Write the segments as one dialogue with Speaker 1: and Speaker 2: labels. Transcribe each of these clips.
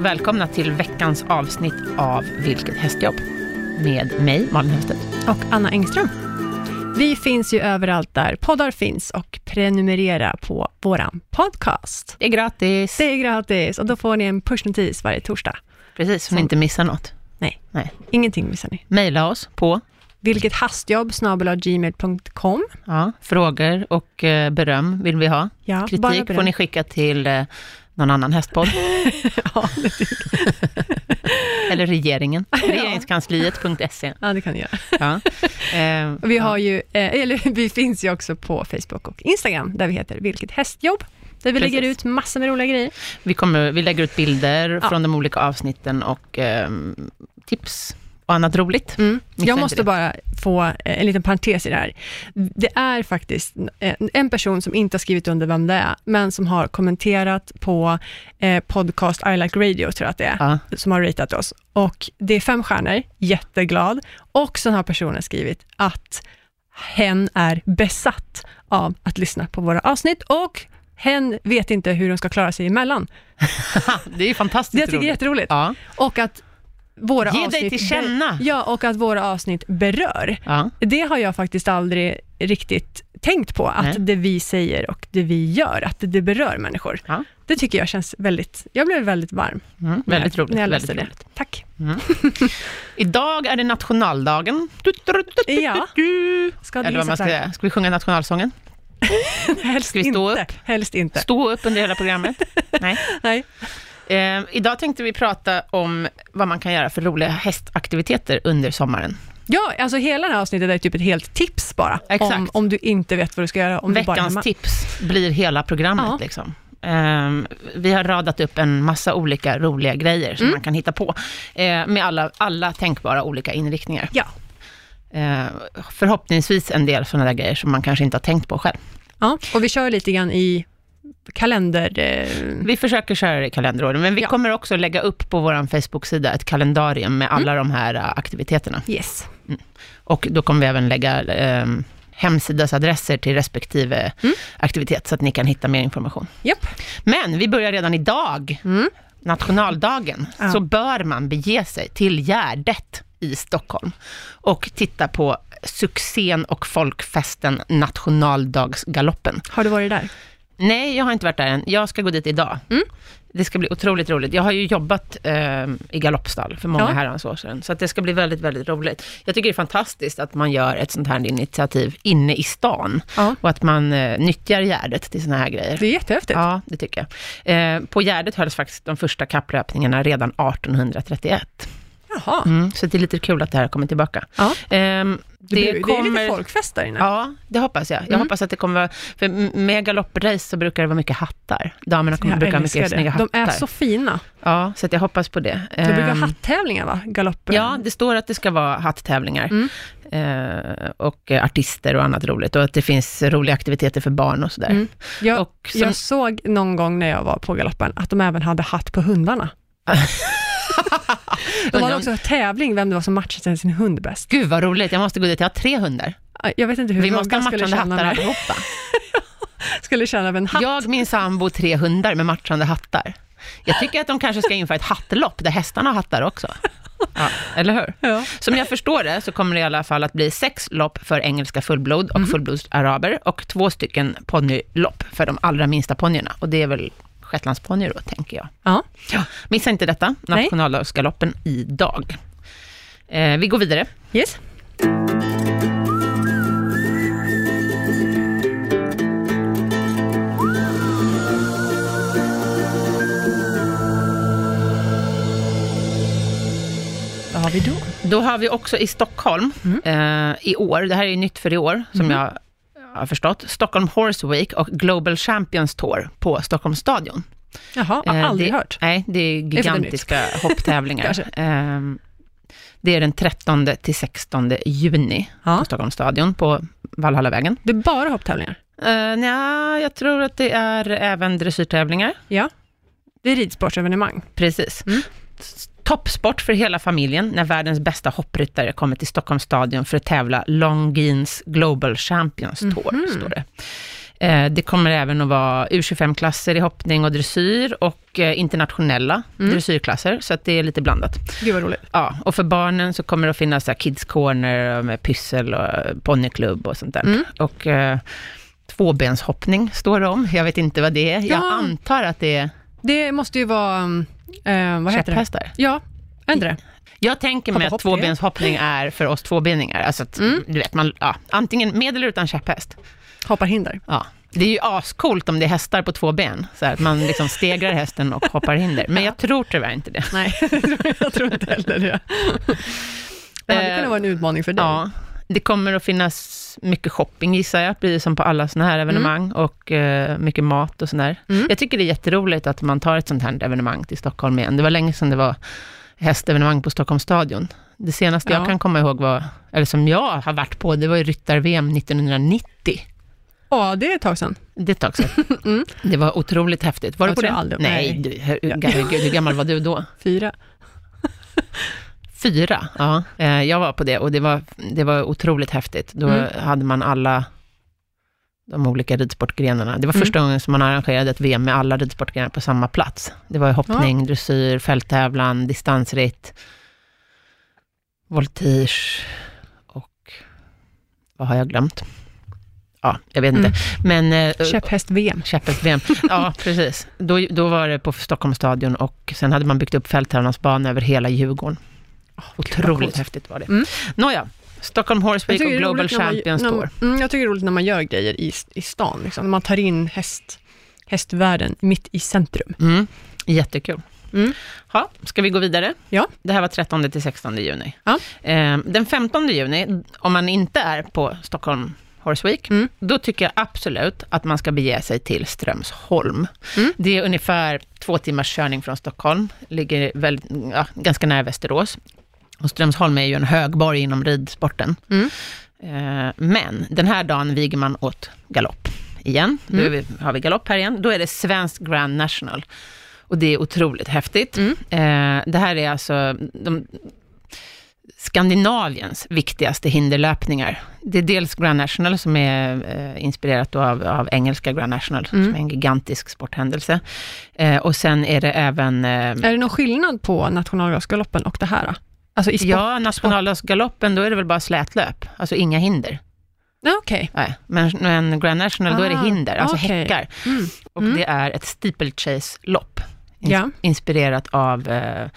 Speaker 1: och välkomna till veckans avsnitt av Vilket hästjobb med mig, Malin Hellstedt.
Speaker 2: Och Anna Engström. Vi finns ju överallt där poddar finns och prenumerera på våran podcast.
Speaker 1: Det är gratis.
Speaker 2: Det är gratis och då får ni en pushnotis varje torsdag.
Speaker 1: Precis, så ni inte missar något.
Speaker 2: Nej,
Speaker 1: Nej.
Speaker 2: ingenting missar ni.
Speaker 1: Maila oss på
Speaker 2: Vilket hastjobb gmail.com.
Speaker 1: ja, frågor och eh, beröm vill vi ha.
Speaker 2: Ja,
Speaker 1: Kritik får ni skicka till eh, någon annan hästpodd.
Speaker 2: ja, det tycker
Speaker 1: Eller regeringen. Regeringskansliet.se.
Speaker 2: ja, det kan ni göra.
Speaker 1: Ja. Eh,
Speaker 2: vi, har ju, eh, eller, vi finns ju också på Facebook och Instagram, där vi heter Vilket hästjobb. Där vi
Speaker 1: Precis.
Speaker 2: lägger ut massor med roliga grejer.
Speaker 1: vi, kommer, vi lägger ut bilder
Speaker 2: Ja.
Speaker 1: från de olika avsnitten och eh, tips och annat roligt.
Speaker 2: Mm. Jag måste
Speaker 1: det.
Speaker 2: bara få eh, en liten parentes i det här. Det är faktiskt eh, en person som inte har skrivit under vem det är, men som har kommenterat på eh, podcast I Like Radio, tror jag att det är,
Speaker 1: Ja.
Speaker 2: som har ratat oss. Och det är fem stjärnor, jätteglad. Och så har personen skrivit att hen är besatt av att lyssna på våra avsnitt och hen vet inte hur de ska klara sig emellan.
Speaker 1: det är fantastiskt
Speaker 2: Det jag tycker jag är
Speaker 1: roligt.
Speaker 2: jätteroligt.
Speaker 1: Ja.
Speaker 2: Och att våra
Speaker 1: Ge dig
Speaker 2: avsnitt
Speaker 1: till känna.
Speaker 2: Ja, och att våra avsnitt berör.
Speaker 1: Ja.
Speaker 2: Det har jag faktiskt aldrig riktigt tänkt på, att
Speaker 1: Nej.
Speaker 2: det vi säger och det vi gör, att det, berör människor.
Speaker 1: Ja.
Speaker 2: Det tycker jag känns väldigt, jag blev väldigt varm
Speaker 1: Mm, väldigt roligt.
Speaker 2: när jag läste det.
Speaker 1: roligt.
Speaker 2: Tack.
Speaker 1: Idag är det nationaldagen.
Speaker 2: Ja. Ska
Speaker 1: Eller vad man ska säga. Ska vi sjunga nationalsången?
Speaker 2: Helst
Speaker 1: Ska vi stå
Speaker 2: inte.
Speaker 1: upp?
Speaker 2: Helst inte.
Speaker 1: Stå upp under hela programmet? Nej.
Speaker 2: Nej.
Speaker 1: Eh, idag tänkte vi prata om vad man kan göra för roliga hästaktiviteter under sommaren.
Speaker 2: Ja, alltså hela det här avsnittet är typ ett helt tips bara.
Speaker 1: Exakt.
Speaker 2: Om, om du inte vet vad du ska göra, om du bara
Speaker 1: Veckans tips blir hela programmet.
Speaker 2: Ja.
Speaker 1: Liksom. Eh, vi har radat upp en massa olika roliga grejer som
Speaker 2: Mm.
Speaker 1: man kan hitta på, eh, med alla, alla tänkbara olika inriktningar.
Speaker 2: Ja.
Speaker 1: Eh, förhoppningsvis en del sådana där grejer som man kanske inte har tänkt på själv.
Speaker 2: ja, och vi kör lite grann i kalender... Eh,
Speaker 1: Vi försöker köra det i kalenderåren, men vi
Speaker 2: Ja.
Speaker 1: kommer också lägga upp på vår Facebook-sida ett kalendarium med alla de här äh, aktiviteterna.
Speaker 2: yes.
Speaker 1: Och då kommer vi även lägga eh, hemsidasadresser till respektive
Speaker 2: Mm.
Speaker 1: aktivitet, så att ni kan hitta mer information.
Speaker 2: Japp.
Speaker 1: Men vi börjar redan idag,
Speaker 2: Mm.
Speaker 1: nationaldagen,
Speaker 2: Ja.
Speaker 1: så bör man bege sig till Gärdet i Stockholm och titta på succén och folkfesten Nationaldagsgaloppen.
Speaker 2: Har du varit där?
Speaker 1: Nej, jag har inte varit där än. Jag ska gå dit idag.
Speaker 2: Mm.
Speaker 1: Det ska bli otroligt roligt. Jag har ju jobbat eh, i galoppstall för många
Speaker 2: Ja.
Speaker 1: herrans år sedan, så det ska bli väldigt, väldigt roligt. Jag tycker det är fantastiskt att man gör ett sånt här initiativ inne i stan
Speaker 2: Ja.
Speaker 1: och att man eh, nyttjar Gärdet till såna här grejer.
Speaker 2: Det är jättehäftigt.
Speaker 1: Ja, det tycker jag. Eh, på Gärdet hölls faktiskt de första kapplöpningarna redan 1831.
Speaker 2: Jaha.
Speaker 1: Mm, så det är lite kul att det här kommer tillbaka.
Speaker 2: Ja.
Speaker 1: Ehm,
Speaker 2: Det, det, är lite folkfest där inne.
Speaker 1: Ja, det hoppas jag. Jag
Speaker 2: Mm.
Speaker 1: hoppas att det kommer vara... För med galopprace så brukar det vara mycket hattar. Damerna kommer,
Speaker 2: Jag
Speaker 1: brukar ha mycket snygga
Speaker 2: det.
Speaker 1: hattar.
Speaker 2: De är så fina.
Speaker 1: Ja, så att jag hoppas på det.
Speaker 2: De brukar
Speaker 1: Ehm,
Speaker 2: ha hattävlingar va? Galopper.
Speaker 1: Ja, det står att det ska vara hatttävlingar.
Speaker 2: Mm.
Speaker 1: Eh, och artister och annat roligt. Och att det finns roliga aktiviteter för barn och sådär.
Speaker 2: Mm. Jag,
Speaker 1: Och som,
Speaker 2: jag såg någon gång när jag var på galoppen att de även hade hatt på hundarna. De hade också tävling vem det var som matchade sin hund bäst.
Speaker 1: Gud vad roligt, jag måste gå dit. Jag har tre hundar.
Speaker 2: Jag vet inte hur
Speaker 1: Vi måste ha matchande hattar allihopa.
Speaker 2: skulle känna av en hatt.
Speaker 1: Jag, min sambo, tre hundar med matchande hattar. Jag tycker att de kanske ska införa ett hattlopp där hästarna har hattar också. Ja, eller hur?
Speaker 2: Ja.
Speaker 1: Som jag förstår det så kommer det i alla fall att bli sex lopp för engelska fullblod och fullblodsaraber och två stycken ponnylopp för de allra minsta ponnyerna. Och det är väl shetlandsponnyer då, tänker jag.
Speaker 2: Ja.
Speaker 1: Ja, missa inte detta, nationaldagsgaloppen idag. Eh, vi går vidare.
Speaker 2: Yes. Vad har vi då?
Speaker 1: Då har vi också i Stockholm eh, i år, det här är nytt för i år, som jag har förstått, Stockholm Horse Week och Global Champions Tour på Stockholms stadion.
Speaker 2: Jaha, har
Speaker 1: Eh,
Speaker 2: aldrig
Speaker 1: det,
Speaker 2: hört.
Speaker 1: Nej, det är gigantiska hopptävlingar.
Speaker 2: Kanske.
Speaker 1: Ehm, det är den 13 till 16 juni
Speaker 2: Ja.
Speaker 1: på Stockholms stadion på Valhallavägen.
Speaker 2: Det är bara hopptävlingar?
Speaker 1: Uh, nja, jag tror att det är även dressyrtävlingar.
Speaker 2: Ja. Det är ridsportsevenemang.
Speaker 1: Precis.
Speaker 2: Mm.
Speaker 1: Toppsport för hela familjen när världens bästa hoppryttare kommer till Stockholms stadion för att tävla Longines Global Champions Tour,
Speaker 2: Mhm.
Speaker 1: står det. Eh, det kommer även att vara U25-klasser i hoppning och dressyr och eh, internationella
Speaker 2: Mm.
Speaker 1: dressyrklasser, så att det är lite blandat.
Speaker 2: Gud vad roligt.
Speaker 1: Ja, och för barnen så kommer det att finnas så kids corner med pyssel och ponnyklubb och sånt där.
Speaker 2: Mm.
Speaker 1: Och eh, tvåbenshoppning står det om. Jag vet inte vad det är. Jag
Speaker 2: Ja.
Speaker 1: antar att det är
Speaker 2: Det måste ju vara, um, eh, vad heter det?
Speaker 1: käpphästar.
Speaker 2: Ja, är det?
Speaker 1: Jag tänker mig att
Speaker 2: hopp, det.
Speaker 1: tvåbenshoppning är för oss tvåbeningar. Alltså att,
Speaker 2: Mm.
Speaker 1: du vet, man, ja, antingen med eller utan käpphäst.
Speaker 2: Hoppar hinder.
Speaker 1: Ja. Det är ju ascoolt om det är hästar på två ben, så här, att man liksom stegrar hästen och hoppar hinder. Men jag tror tyvärr inte det.
Speaker 2: Nej, jag tror inte heller det. Det hade
Speaker 1: Eh,
Speaker 2: kunnat vara en utmaning för dig.
Speaker 1: Ja, det kommer att finnas mycket shopping gissar jag, precis som på alla sådana här evenemang, och eh, mycket mat och sådär.
Speaker 2: Mm.
Speaker 1: Jag tycker det är jätteroligt att man tar ett sånt här evenemang till Stockholm igen. Det var länge sedan det var hästevenemang på Stockholms stadion. Det senaste
Speaker 2: Ja.
Speaker 1: jag kan komma ihåg var, eller som jag har varit på, det var ju ryttar-VM 1990.
Speaker 2: Ja, det är ett tag sedan.
Speaker 1: Det är ett tag sedan.
Speaker 2: Mm.
Speaker 1: Det var otroligt häftigt. Var du
Speaker 2: Jag
Speaker 1: på
Speaker 2: tror
Speaker 1: det?
Speaker 2: aldrig-
Speaker 1: Nej, du, hur, herregud, hur gammal var du då?
Speaker 2: Fyra.
Speaker 1: Fyra, ja. Eh, Jag var på det och det var, det var otroligt häftigt. Då
Speaker 2: Mm.
Speaker 1: hade man alla de olika ridsportgrenarna. Det var
Speaker 2: Mm.
Speaker 1: första gången som man arrangerade ett VM med alla ridsportgrenar på samma plats. Det var hoppning, dressyr, fälttävlan, distansritt, voltige och vad har jag glömt? Ja, jag vet inte.
Speaker 2: Mm.
Speaker 1: Men eh,
Speaker 2: Käpphäst-VM.
Speaker 1: Käpphäst-VM. Ja, precis. Då, då var det på Stockholms stadion och sen hade man byggt upp fälttävlansbana över hela Djurgården. Otroligt
Speaker 2: coolt.
Speaker 1: häftigt var det.
Speaker 2: Mm.
Speaker 1: Nåja, Stockholm Horse Week och Global Champions Tour.
Speaker 2: Mm, jag tycker det är roligt när man gör grejer i, i stan, liksom. när man tar in häst, hästvärlden mitt i centrum.
Speaker 1: Mm. Jättekul.
Speaker 2: Mm.
Speaker 1: Ja, ska vi gå vidare?
Speaker 2: Ja.
Speaker 1: Det här var 13 till 16 juni.
Speaker 2: Ja.
Speaker 1: Eh, den 15 juni, om man inte är på Stockholm Horse Week,
Speaker 2: Mm.
Speaker 1: då tycker jag absolut att man ska bege sig till Strömsholm.
Speaker 2: Mm.
Speaker 1: Det är ungefär två timmars körning från Stockholm, ligger väl, ja, ganska nära Västerås. Och Strömsholm är ju en högborg inom ridsporten.
Speaker 2: Mm.
Speaker 1: Eh, men den här dagen viger man åt galopp igen. Då
Speaker 2: Mm.
Speaker 1: har vi galopp här igen. Då är det Svensk Grand National. Och det är otroligt häftigt.
Speaker 2: Mm.
Speaker 1: Eh, det här är alltså de, Skandinaviens viktigaste hinderlöpningar. Det är dels Grand National som är eh, inspirerat av, av engelska Grand National,
Speaker 2: Mm.
Speaker 1: som är en gigantisk sporthändelse. Eh, och sen är det även... Eh,
Speaker 2: Är det någon skillnad på nationaldagsgaloppen och det här? då? Alltså i sport?
Speaker 1: ja, nationaldagsgaloppen, då är det väl bara slätlöp, alltså inga hinder.
Speaker 2: Okej.
Speaker 1: Nej, men, men Grand National, då är det
Speaker 2: Ah,
Speaker 1: hinder, alltså
Speaker 2: okej.
Speaker 1: häckar.
Speaker 2: Mm.
Speaker 1: Och
Speaker 2: Mm.
Speaker 1: det är ett steeplechase-lopp, ins-
Speaker 2: Ja.
Speaker 1: inspirerat av eh,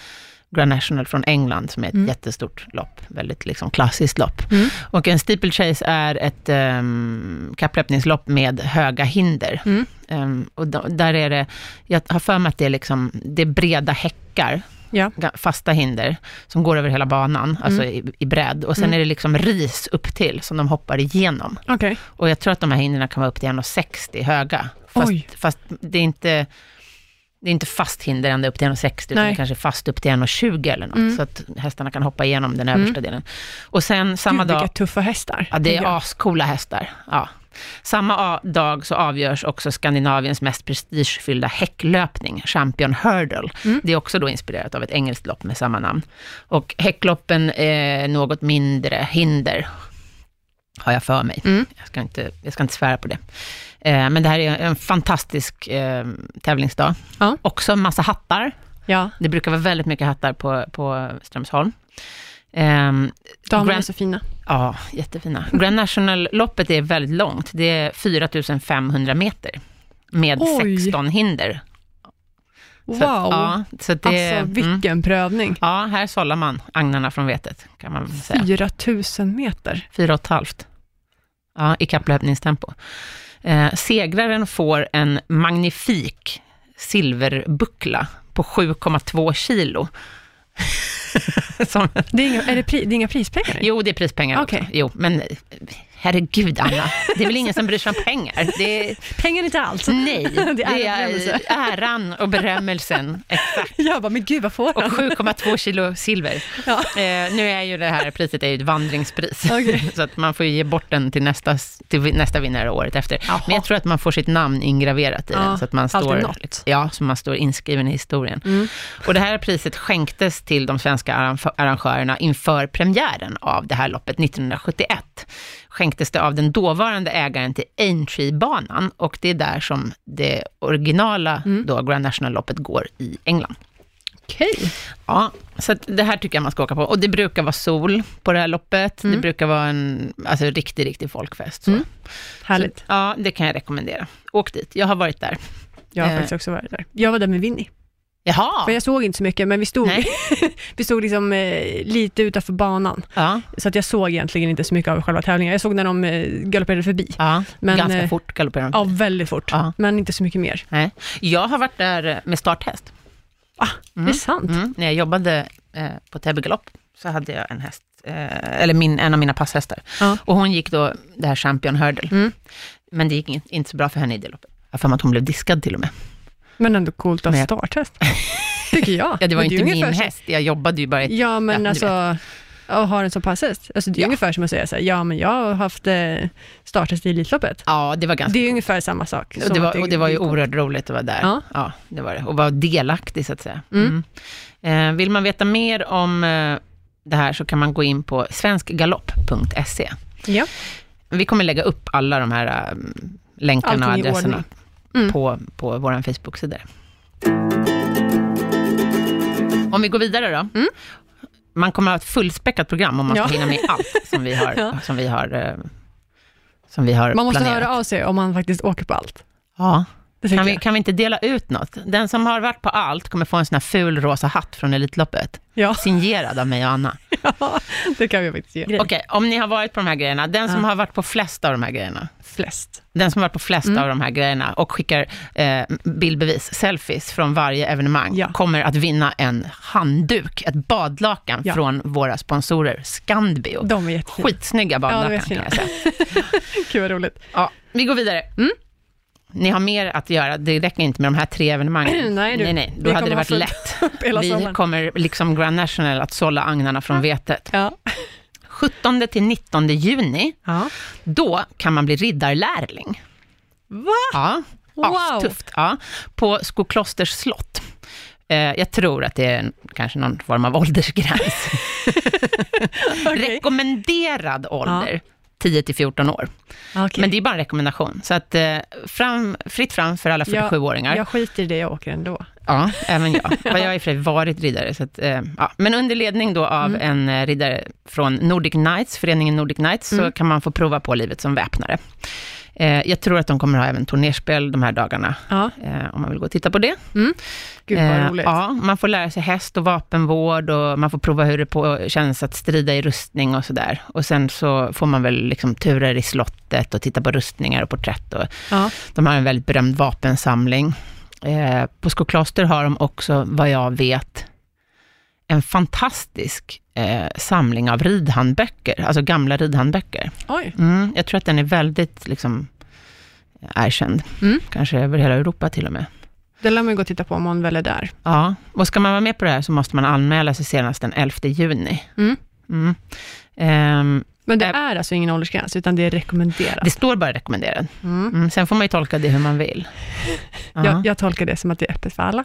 Speaker 1: Grand National från England, som är ett
Speaker 2: Mm.
Speaker 1: jättestort lopp, väldigt liksom klassiskt lopp.
Speaker 2: Mm.
Speaker 1: Och en steeplechase är ett um, kapplöpningslopp med höga hinder.
Speaker 2: Mm.
Speaker 1: Ehm, och då, där är det, jag har för mig att det är, liksom, det är breda häckar,
Speaker 2: Ja.
Speaker 1: fasta hinder, som går över hela banan, alltså i, i bredd. Och sen
Speaker 2: Mm.
Speaker 1: är det liksom ris upp till som de hoppar igenom.
Speaker 2: Okej.
Speaker 1: Och jag tror att de här hindren kan vara upp till 1,60 höga. Fast, fast det är inte... Det är inte fast hinder ända upp till 1,60, utan det kanske är fast upp till 1,20 eller något,
Speaker 2: Mm.
Speaker 1: så att hästarna kan hoppa igenom den översta delen. Och sen samma
Speaker 2: Gud,
Speaker 1: dag...
Speaker 2: vilka tuffa hästar.
Speaker 1: Ja, det är ascoola hästar. Ja. Samma dag så avgörs också Skandinaviens mest prestigefyllda häcklöpning, Champion Hurdle.
Speaker 2: Mm.
Speaker 1: Det är också då inspirerat av ett engelskt lopp med samma namn. Och häckloppen är något mindre hinder, har jag för mig.
Speaker 2: Mm.
Speaker 1: Jag, ska inte, jag ska inte svära på det. Eh, men det här är en fantastisk eh, tävlingsdag.
Speaker 2: Ja.
Speaker 1: Också en massa hattar.
Speaker 2: Ja,
Speaker 1: Det brukar vara väldigt mycket hattar på, på Strömsholm. Ehm,
Speaker 2: damerna är så fina.
Speaker 1: Ja, jättefina. Grand National-loppet är väldigt långt. Det är 4 500 meter med
Speaker 2: Oj.
Speaker 1: 16 hinder.
Speaker 2: Wow.
Speaker 1: Så, att, ja, så det,
Speaker 2: alltså
Speaker 1: mm,
Speaker 2: vilken prövning.
Speaker 1: ja, här sållar man agnarna från vetet, kan man säga.
Speaker 2: 4000 meter.
Speaker 1: Fyra och ett halvt. Ja, i kapplöpningstempo. Eh, segraren får en magnifik silverbuckla på 7,2 kilo. Som,
Speaker 2: Det är, inga, är det, pri, det är inga prispengar?
Speaker 1: jo, det är prispengar
Speaker 2: Okej.
Speaker 1: också. Jo, men herregud Anna, det är väl ingen som bryr sig om pengar? Det är,
Speaker 2: Pengar inte alls.
Speaker 1: nej, det
Speaker 2: är
Speaker 1: är,
Speaker 2: berömmelse.
Speaker 1: äran och berömmelsen. Exakt.
Speaker 2: Jag bara, men gud vad får
Speaker 1: Och
Speaker 2: han?
Speaker 1: 7,2 kilo silver.
Speaker 2: Ja.
Speaker 1: Eh, nu är ju det här priset är ju ett vandringspris,
Speaker 2: Okej.
Speaker 1: så att man får ge bort den till nästa, till nästa vinnare året efter.
Speaker 2: Jaha.
Speaker 1: Men jag tror att man får sitt namn ingraverat i
Speaker 2: Ja,
Speaker 1: den, så att man står, ja, så man står inskriven i historien.
Speaker 2: Mm.
Speaker 1: Och det här priset skänktes till de svenska arrangö- arrangörerna inför premiären av det här loppet 1971. Skänktes det av den dåvarande ägaren till Aintree-banan och det är där som det originala
Speaker 2: Mm.
Speaker 1: då Grand National-loppet går i England.
Speaker 2: Okej.
Speaker 1: Ja, så det här tycker jag man ska åka på. Och det brukar vara sol på det här loppet. Det
Speaker 2: Mm.
Speaker 1: brukar vara en alltså, riktig, riktig folkfest. Så.
Speaker 2: Mm. Härligt.
Speaker 1: Så, ja, det kan jag rekommendera. Åk dit, jag har varit där.
Speaker 2: Jag har
Speaker 1: Eh.
Speaker 2: faktiskt också varit där. Jag var där med Winnie.
Speaker 1: Jaha!
Speaker 2: För jag såg inte så mycket, men vi stod, vi stod liksom, eh, lite utanför banan.
Speaker 1: Ja,
Speaker 2: Så att jag såg egentligen inte så mycket av själva tävlingen. Jag såg när de eh, galopperade förbi.
Speaker 1: ja.
Speaker 2: Men,
Speaker 1: ganska
Speaker 2: eh,
Speaker 1: fort galopperar de.
Speaker 2: Ja, väldigt fort.
Speaker 1: Ja.
Speaker 2: Men inte så mycket mer.
Speaker 1: Nej. Jag har varit där med starthäst.
Speaker 2: Ah,
Speaker 1: Mm.
Speaker 2: Det är sant.
Speaker 1: Mm. När jag jobbade eh, på Täby galopp så hade jag en häst, eh, eller min, en av mina passhästar.
Speaker 2: Ja.
Speaker 1: Och hon gick då det här Champion Hurdle.
Speaker 2: Mm.
Speaker 1: Men det gick in, inte så bra för henne i det loppet. Jag har för mig att hon blev diskad till och med.
Speaker 2: Men ändå coolt att ha starthäst. Tycker jag.
Speaker 1: Ja, det var ju inte min
Speaker 2: så-
Speaker 1: häst, jag jobbade ju bara i...
Speaker 2: Ja, men
Speaker 1: Ja,
Speaker 2: alltså, att ha en som passhäst. Alltså, det är
Speaker 1: Ja.
Speaker 2: ungefär som att säga så här, ja men jag har haft eh, starthäst i Elitloppet.
Speaker 1: Ja, det var ganska
Speaker 2: Det är
Speaker 1: coolt.
Speaker 2: ungefär samma sak.
Speaker 1: Och det, var, och det var ju oerhört roligt att vara där.
Speaker 2: Ja.
Speaker 1: Ja, det var det. Och vara delaktig, så att säga.
Speaker 2: Mm.
Speaker 1: Mm. Eh, vill man veta mer om eh, det här så kan man gå in på svenskgalopp.se.
Speaker 2: Ja.
Speaker 1: Vi kommer lägga upp alla de här eh, länkarna och
Speaker 2: Allting
Speaker 1: adresserna.
Speaker 2: Mm.
Speaker 1: på, på vår Facebook-sida. Om vi går vidare då.
Speaker 2: Mm.
Speaker 1: Man kommer att ha ett fullspäckat program om man ska
Speaker 2: Ja.
Speaker 1: hinna med allt som vi har,
Speaker 2: Ja.
Speaker 1: som vi har, eh, som vi har
Speaker 2: Man måste
Speaker 1: planerat.
Speaker 2: höra av sig om man faktiskt åker på allt.
Speaker 1: Ja. Kan vi, kan vi inte dela ut något? Den som har varit på allt kommer få en sån här ful rosa hatt från Elitloppet.
Speaker 2: Ja,
Speaker 1: Signerad av mig och Anna.
Speaker 2: det kan vi faktiskt göra.
Speaker 1: Okej, om ni har varit på de här grejerna, den som
Speaker 2: Ja.
Speaker 1: har varit på flest av de här grejerna,
Speaker 2: Flest.
Speaker 1: den som har varit på flest
Speaker 2: Mm.
Speaker 1: av de här grejerna och skickar eh, bildbevis, selfies från varje evenemang,
Speaker 2: Ja.
Speaker 1: kommer att vinna en handduk, ett badlakan
Speaker 2: Ja.
Speaker 1: från våra sponsorer Scandio.
Speaker 2: De är jättefina.
Speaker 1: Skitsnygga badlakan
Speaker 2: Ja,
Speaker 1: kan jag säga.
Speaker 2: Gud vad roligt.
Speaker 1: Ja, vi går vidare.
Speaker 2: Mm.
Speaker 1: Ni har mer att göra, det räcker inte med de här tre evenemangen.
Speaker 2: Nej, du.
Speaker 1: nej, nej. Då hade det varit lätt. Vi
Speaker 2: sommaren.
Speaker 1: kommer, liksom Grand National, att sålla agnarna från vetet.
Speaker 2: Ja.
Speaker 1: 17 till 19 juni,
Speaker 2: ja.
Speaker 1: då kan man bli riddarlärling.
Speaker 2: Va?
Speaker 1: Ja,
Speaker 2: Wow.
Speaker 1: tufft. Ja, på Skoklosters slott. Eh, jag tror att det är kanske någon form av åldersgräns.
Speaker 2: Okej.
Speaker 1: Rekommenderad ålder, 10 till 14 år.
Speaker 2: Okej.
Speaker 1: Men det är bara en rekommendation. Så att, eh, fram, fritt fram för alla 47-åringar.
Speaker 2: Jag skiter i det, jag åker ändå.
Speaker 1: Ja, även jag. Jag har i och för sig varit riddare. Så att, eh, ja. Men under ledning då av
Speaker 2: Mm.
Speaker 1: en eh, riddare från Nordic Knights, föreningen Nordic Knights, så
Speaker 2: Mm.
Speaker 1: kan man få prova på livet som väpnare. Eh, jag tror att de kommer ha även turnerspel de här dagarna,
Speaker 2: Ja.
Speaker 1: eh, om man vill gå och titta på det.
Speaker 2: Gud vad
Speaker 1: Eh,
Speaker 2: roligt.
Speaker 1: Ja, man får lära sig häst och vapenvård och man får prova hur det på, känns att strida i rustning och sådär. Och sen så får man väl liksom turer i slottet och titta på rustningar och porträtt. Och
Speaker 2: Ja.
Speaker 1: de har en väldigt berömd vapensamling. Eh, på Skokloster har de också, vad jag vet, en fantastisk eh, samling av ridhandböcker, alltså gamla ridhandböcker.
Speaker 2: Oj.
Speaker 1: Mm, jag tror att den är väldigt liksom, erkänd,
Speaker 2: Mm.
Speaker 1: kanske över hela Europa till och med.
Speaker 2: Det lär man gå och titta på om man väl är där.
Speaker 1: Ja, och ska man vara med på det här så måste man anmäla sig senast den 11 juni.
Speaker 2: Mm.
Speaker 1: Mm. Ehm,
Speaker 2: Men det
Speaker 1: Äh.
Speaker 2: är alltså ingen åldersgräns, utan det är rekommenderat.
Speaker 1: det står bara rekommenderad.
Speaker 2: Mm.
Speaker 1: Mm, sen får man ju tolka det hur man vill. Ja.
Speaker 2: Jag, jag tolkar det som att det är öppet för alla.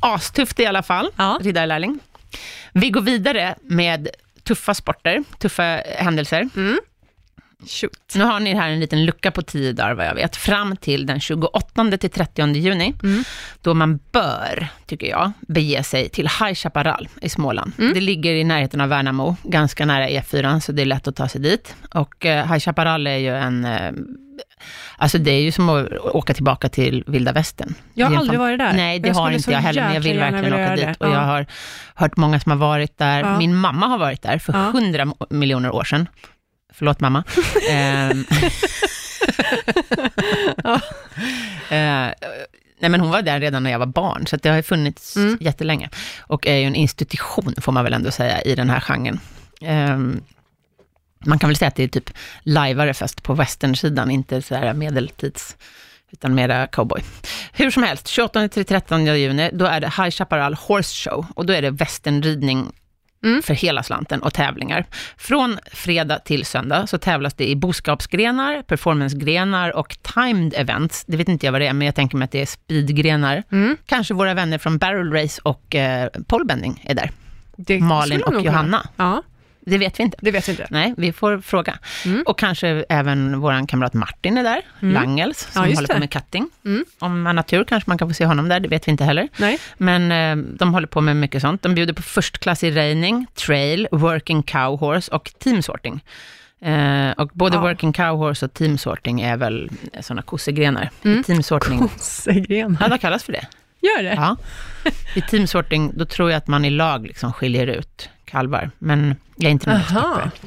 Speaker 1: Astufft i alla fall,
Speaker 2: Ja.
Speaker 1: riddarlärling. Vi går vidare med tuffa sporter, tuffa händelser.
Speaker 2: Mm. Shoot.
Speaker 1: Nu har ni här en liten lucka på tio dagar vad jag vet, fram till den 28 till 30 juni,
Speaker 2: Mm.
Speaker 1: då man bör, tycker jag, bege sig till High Chaparral i Småland.
Speaker 2: Mm.
Speaker 1: Det ligger i närheten av Värnamo, ganska nära E4, så det är lätt att ta sig dit. Och eh, High Chaparral är ju en... Eh, alltså det är ju som att åka tillbaka till vilda västern.
Speaker 2: Jag har aldrig varit där.
Speaker 1: Nej, det
Speaker 2: Jag
Speaker 1: har inte jag heller, men jag vill verkligen åka dit. Och jag
Speaker 2: Ja.
Speaker 1: har hört många som har varit där.
Speaker 2: Ja.
Speaker 1: Min mamma har varit där för
Speaker 2: Ja.
Speaker 1: 100 mo- miljoner år sedan. Förlåt mamma. Ehm. Eh, nej men hon var där redan när jag var barn, så det har funnits
Speaker 2: Mm.
Speaker 1: jättelänge. Och är ju en institution, får man väl ändå säga, i den här genren. Ehm, man kan väl säga att det är typ lajvare fast på westernsidan, inte så här medeltids, utan mera cowboy. Hur som helst, 28 till 13 juni, då är det High Chaparral Horse Show, och då är det westernridning
Speaker 2: Mm.
Speaker 1: för hela slanten och tävlingar. Från fredag till söndag så tävlas det i boskapsgrenar, performancegrenar och timed events. Det vet inte jag vad det är, men jag tänker mig att det är speedgrenar.
Speaker 2: Mm.
Speaker 1: Kanske våra vänner från Barrel Race och eh, polebending är där.
Speaker 2: Det
Speaker 1: Malin och. Johanna.
Speaker 2: Ja.
Speaker 1: Det vet vi inte.
Speaker 2: Det vet vi inte.
Speaker 1: Nej, vi får fråga.
Speaker 2: Mm.
Speaker 1: Och kanske även vår kamrat Martin är där,
Speaker 2: Mm.
Speaker 1: Langels, som
Speaker 2: Ja,
Speaker 1: håller på med cutting.
Speaker 2: Mm.
Speaker 1: Om man har tur kanske man kan få se honom där, det vet vi inte heller.
Speaker 2: Nej.
Speaker 1: Men eh, de håller på med mycket sånt. De bjuder på förstklassig reining, trail, working cow horse och teamsorting. Eh, och både
Speaker 2: Ja.
Speaker 1: working cow horse och teamsorting är väl sådana kossegrenar.
Speaker 2: Mm.
Speaker 1: Teamsorting,
Speaker 2: Kossegren.
Speaker 1: ja det kallas för det.
Speaker 2: Gör det?
Speaker 1: Ja. I teamsorting, då tror jag att man i lag liksom skiljer ut kalvar, men jag är inte någon expert.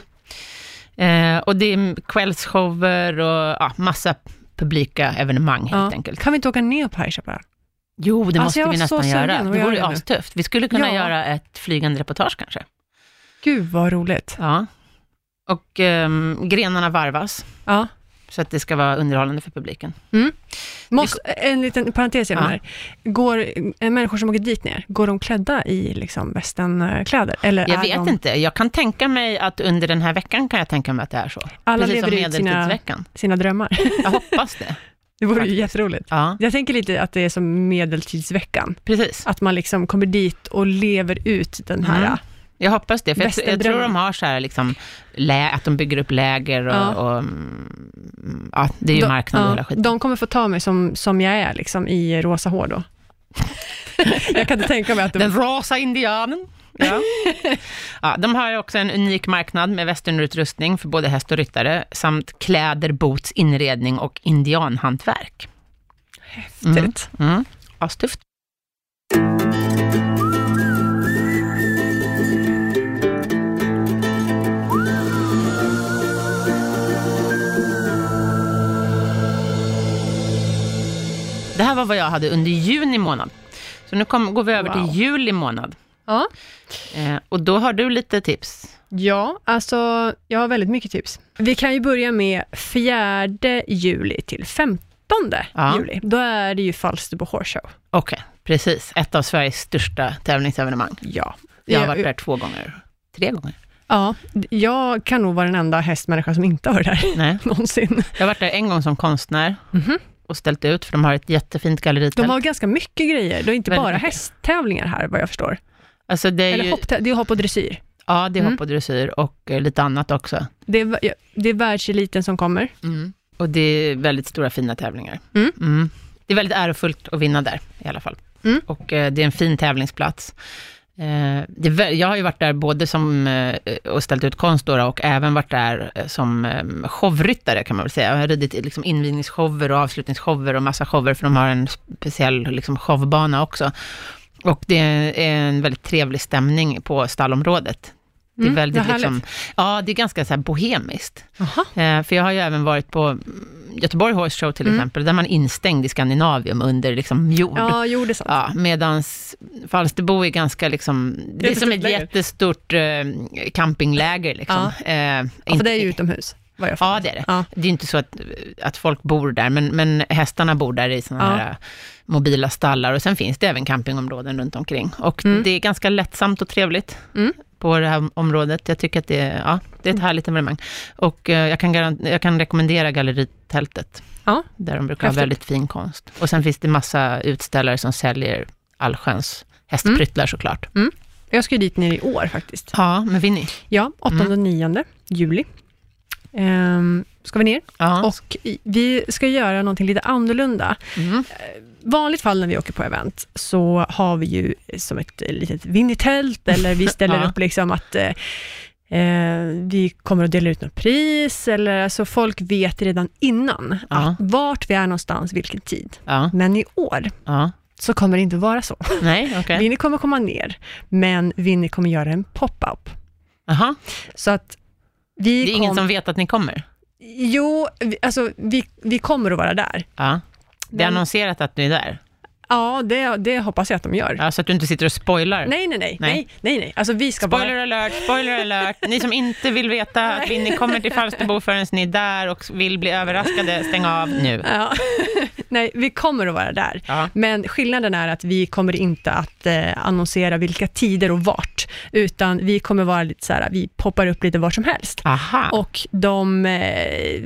Speaker 1: Eh, och det är kvällsshower och ja, massa publika evenemang helt
Speaker 2: Ja.
Speaker 1: enkelt.
Speaker 2: Kan vi inte åka ner på High Chaparral?
Speaker 1: Jo, det
Speaker 2: Alltså,
Speaker 1: måste vi nästan göra. Det vore ju astufft. Vi skulle kunna
Speaker 2: Ja.
Speaker 1: göra ett flygande reportage kanske.
Speaker 2: Gud vad roligt.
Speaker 1: Ja. Och ehm, grenarna varvas,
Speaker 2: Ja.
Speaker 1: Så att det ska vara underhållande för publiken.
Speaker 2: Måste, en liten parentes genom
Speaker 1: Ja.
Speaker 2: här. Går människor som åker dit ner, går de klädda i liksom västernkläder? Eller
Speaker 1: Jag vet
Speaker 2: de,
Speaker 1: inte, jag kan tänka mig att under den här veckan kan jag tänka mig att det är så.
Speaker 2: Alla
Speaker 1: Precis
Speaker 2: lever ut sina, sina drömmar?
Speaker 1: Jag hoppas det.
Speaker 2: Det vore ju jätteroligt.
Speaker 1: Ja,
Speaker 2: Jag tänker lite att det är som medeltidsveckan.
Speaker 1: precis.
Speaker 2: Att man liksom kommer dit och lever ut den här...
Speaker 1: Mm. Jag hoppas det, för jag, jag tror de har så här liksom, lä, att de bygger upp läger och,
Speaker 2: Ja.
Speaker 1: och mm, ja, det är ju
Speaker 2: de,
Speaker 1: marknad och hela
Speaker 2: ja,
Speaker 1: skiten.
Speaker 2: de kommer få ta mig som, som jag är liksom, i rosa hår då. jag kan inte tänka mig att de...
Speaker 1: Den rosa indianen. Ja. ja, de har också en unik marknad med westernutrustning för både häst och ryttare, samt kläder, boots, inredning och indianhantverk.
Speaker 2: Häftigt.
Speaker 1: Mm. Astufft. Det här var vad jag hade under juni månad. Så nu kom, går vi över
Speaker 2: Wow.
Speaker 1: till juli månad.
Speaker 2: Ja.
Speaker 1: Eh, och då har du lite tips.
Speaker 2: Ja, alltså jag har väldigt mycket tips. Vi kan ju börja med 4 juli till 15
Speaker 1: Ja.
Speaker 2: juli. Då är det ju Falsterbo Horse Show.
Speaker 1: Okej, precis. Ett av Sveriges största tävlingsevenemang.
Speaker 2: Ja.
Speaker 1: Jag har varit där två gånger. Tre gånger.
Speaker 2: Ja, jag kan nog vara den enda hästmänniska som inte har varit där
Speaker 1: Nej.
Speaker 2: någonsin.
Speaker 1: Jag har varit där en gång som konstnär
Speaker 2: Mhm.
Speaker 1: Och ställt ut, för de har ett jättefint galleritält.
Speaker 2: De har ganska mycket grejer. Det är inte
Speaker 1: Väldigt
Speaker 2: bara
Speaker 1: mycket.
Speaker 2: hästtävlingar här, vad jag förstår.
Speaker 1: Alltså det är
Speaker 2: Eller
Speaker 1: ju,
Speaker 2: hopp, det är hopp och dressyr.
Speaker 1: ja, det är
Speaker 2: Mm.
Speaker 1: hopp och dressyr och eh, lite annat också.
Speaker 2: Det är, det är världseliten som kommer.
Speaker 1: Och det är väldigt stora fina tävlingar.
Speaker 2: Mm.
Speaker 1: Det är väldigt ärofullt att vinna där i alla fall.
Speaker 2: Mm.
Speaker 1: Och eh, det är en fin tävlingsplats. Eh, det jag har ju varit där både som, eh, och ställt ut konst då, och även varit där eh, som showryttare kan man väl säga. Jag har ridit liksom invigningsshower och avslutningsshower och massa shower, för de har en speciell liksom, showbana också. Och det är en väldigt trevlig stämning på stallområdet. Det är
Speaker 2: Mm,
Speaker 1: väldigt liksom, ja det är ganska så här bohemiskt. Eh, för jag har ju även varit på Göteborg Horse Show till
Speaker 2: Mm.
Speaker 1: exempel, där man är instängd i Skandinavium under liksom jord.
Speaker 2: Ja, jo det är sant.
Speaker 1: Ja, medans Falsterbo är ganska liksom, det är som ett
Speaker 2: läger.
Speaker 1: jättestort eh, campingläger liksom. Eh,
Speaker 2: Ja, för det är ju utomhus,
Speaker 1: Ja, det är det.
Speaker 2: Ja.
Speaker 1: Det är inte så att, att folk bor där, men, men hästarna bor där i sådana
Speaker 2: Ja.
Speaker 1: här eh, mobila stallar och sen finns det även campingområden runt omkring. Och
Speaker 2: Mm.
Speaker 1: det är ganska lättsamt och trevligt
Speaker 2: Mm.
Speaker 1: På det här området. Jag tycker att det är, ja, det är ett härligt evenemang. Och eh, jag, kan jag kan rekommendera galleritältet,
Speaker 2: Ja.
Speaker 1: där de brukar ha
Speaker 2: Häftigt.
Speaker 1: väldigt fin konst. Och sen finns det massa utställare som säljer allsköns hästpryttlar såklart.
Speaker 2: Jag ska ju dit ner i år faktiskt.
Speaker 1: Ja, med Winnie.
Speaker 2: Ja, 8
Speaker 1: Mm.
Speaker 2: och 9 juli. Ehm, ska vi ner.
Speaker 1: Ja.
Speaker 2: Och vi ska göra någonting lite annorlunda.
Speaker 1: Mm.
Speaker 2: vanligt fall när vi åker på event så har vi ju som ett eh, litet Winnie-tält eller vi ställer upp liksom att eh, eh, vi kommer att dela ut något pris eller alltså folk vet redan innan
Speaker 1: Ja.
Speaker 2: vart vi är någonstans, vilken tid.
Speaker 1: Ja,
Speaker 2: Men i år
Speaker 1: ja.
Speaker 2: så kommer det inte vara så.
Speaker 1: Nej, okej.
Speaker 2: Winnie kommer komma ner, men Winnie kommer göra en pop-up.
Speaker 1: Jaha.
Speaker 2: Så att vi
Speaker 1: Det är ingen
Speaker 2: kom-
Speaker 1: som vet att ni kommer?
Speaker 2: Jo, vi, alltså vi, vi kommer att vara där.
Speaker 1: Ja. Det är
Speaker 2: Men-
Speaker 1: annonserat att du är där?
Speaker 2: Ja, det, det hoppas jag att de gör.
Speaker 1: Ja, så att du inte sitter och spoilar?
Speaker 2: Nej, nej, nej,
Speaker 1: Nej.
Speaker 2: nej, nej. Alltså vi ska
Speaker 1: Spoiler
Speaker 2: bara...
Speaker 1: alert, spoiler alert. Ni som inte vill veta att Winnie kommer till Falsterbo förrän ni är där och vill bli överraskade, stäng av nu.
Speaker 2: Ja. nej, vi kommer att vara där.
Speaker 1: Ja.
Speaker 2: Men skillnaden är att vi kommer inte att eh, annonsera vilka tider och vart, utan vi kommer vara lite så här, vi poppar upp lite var som helst.
Speaker 1: Aha.
Speaker 2: Och de eh,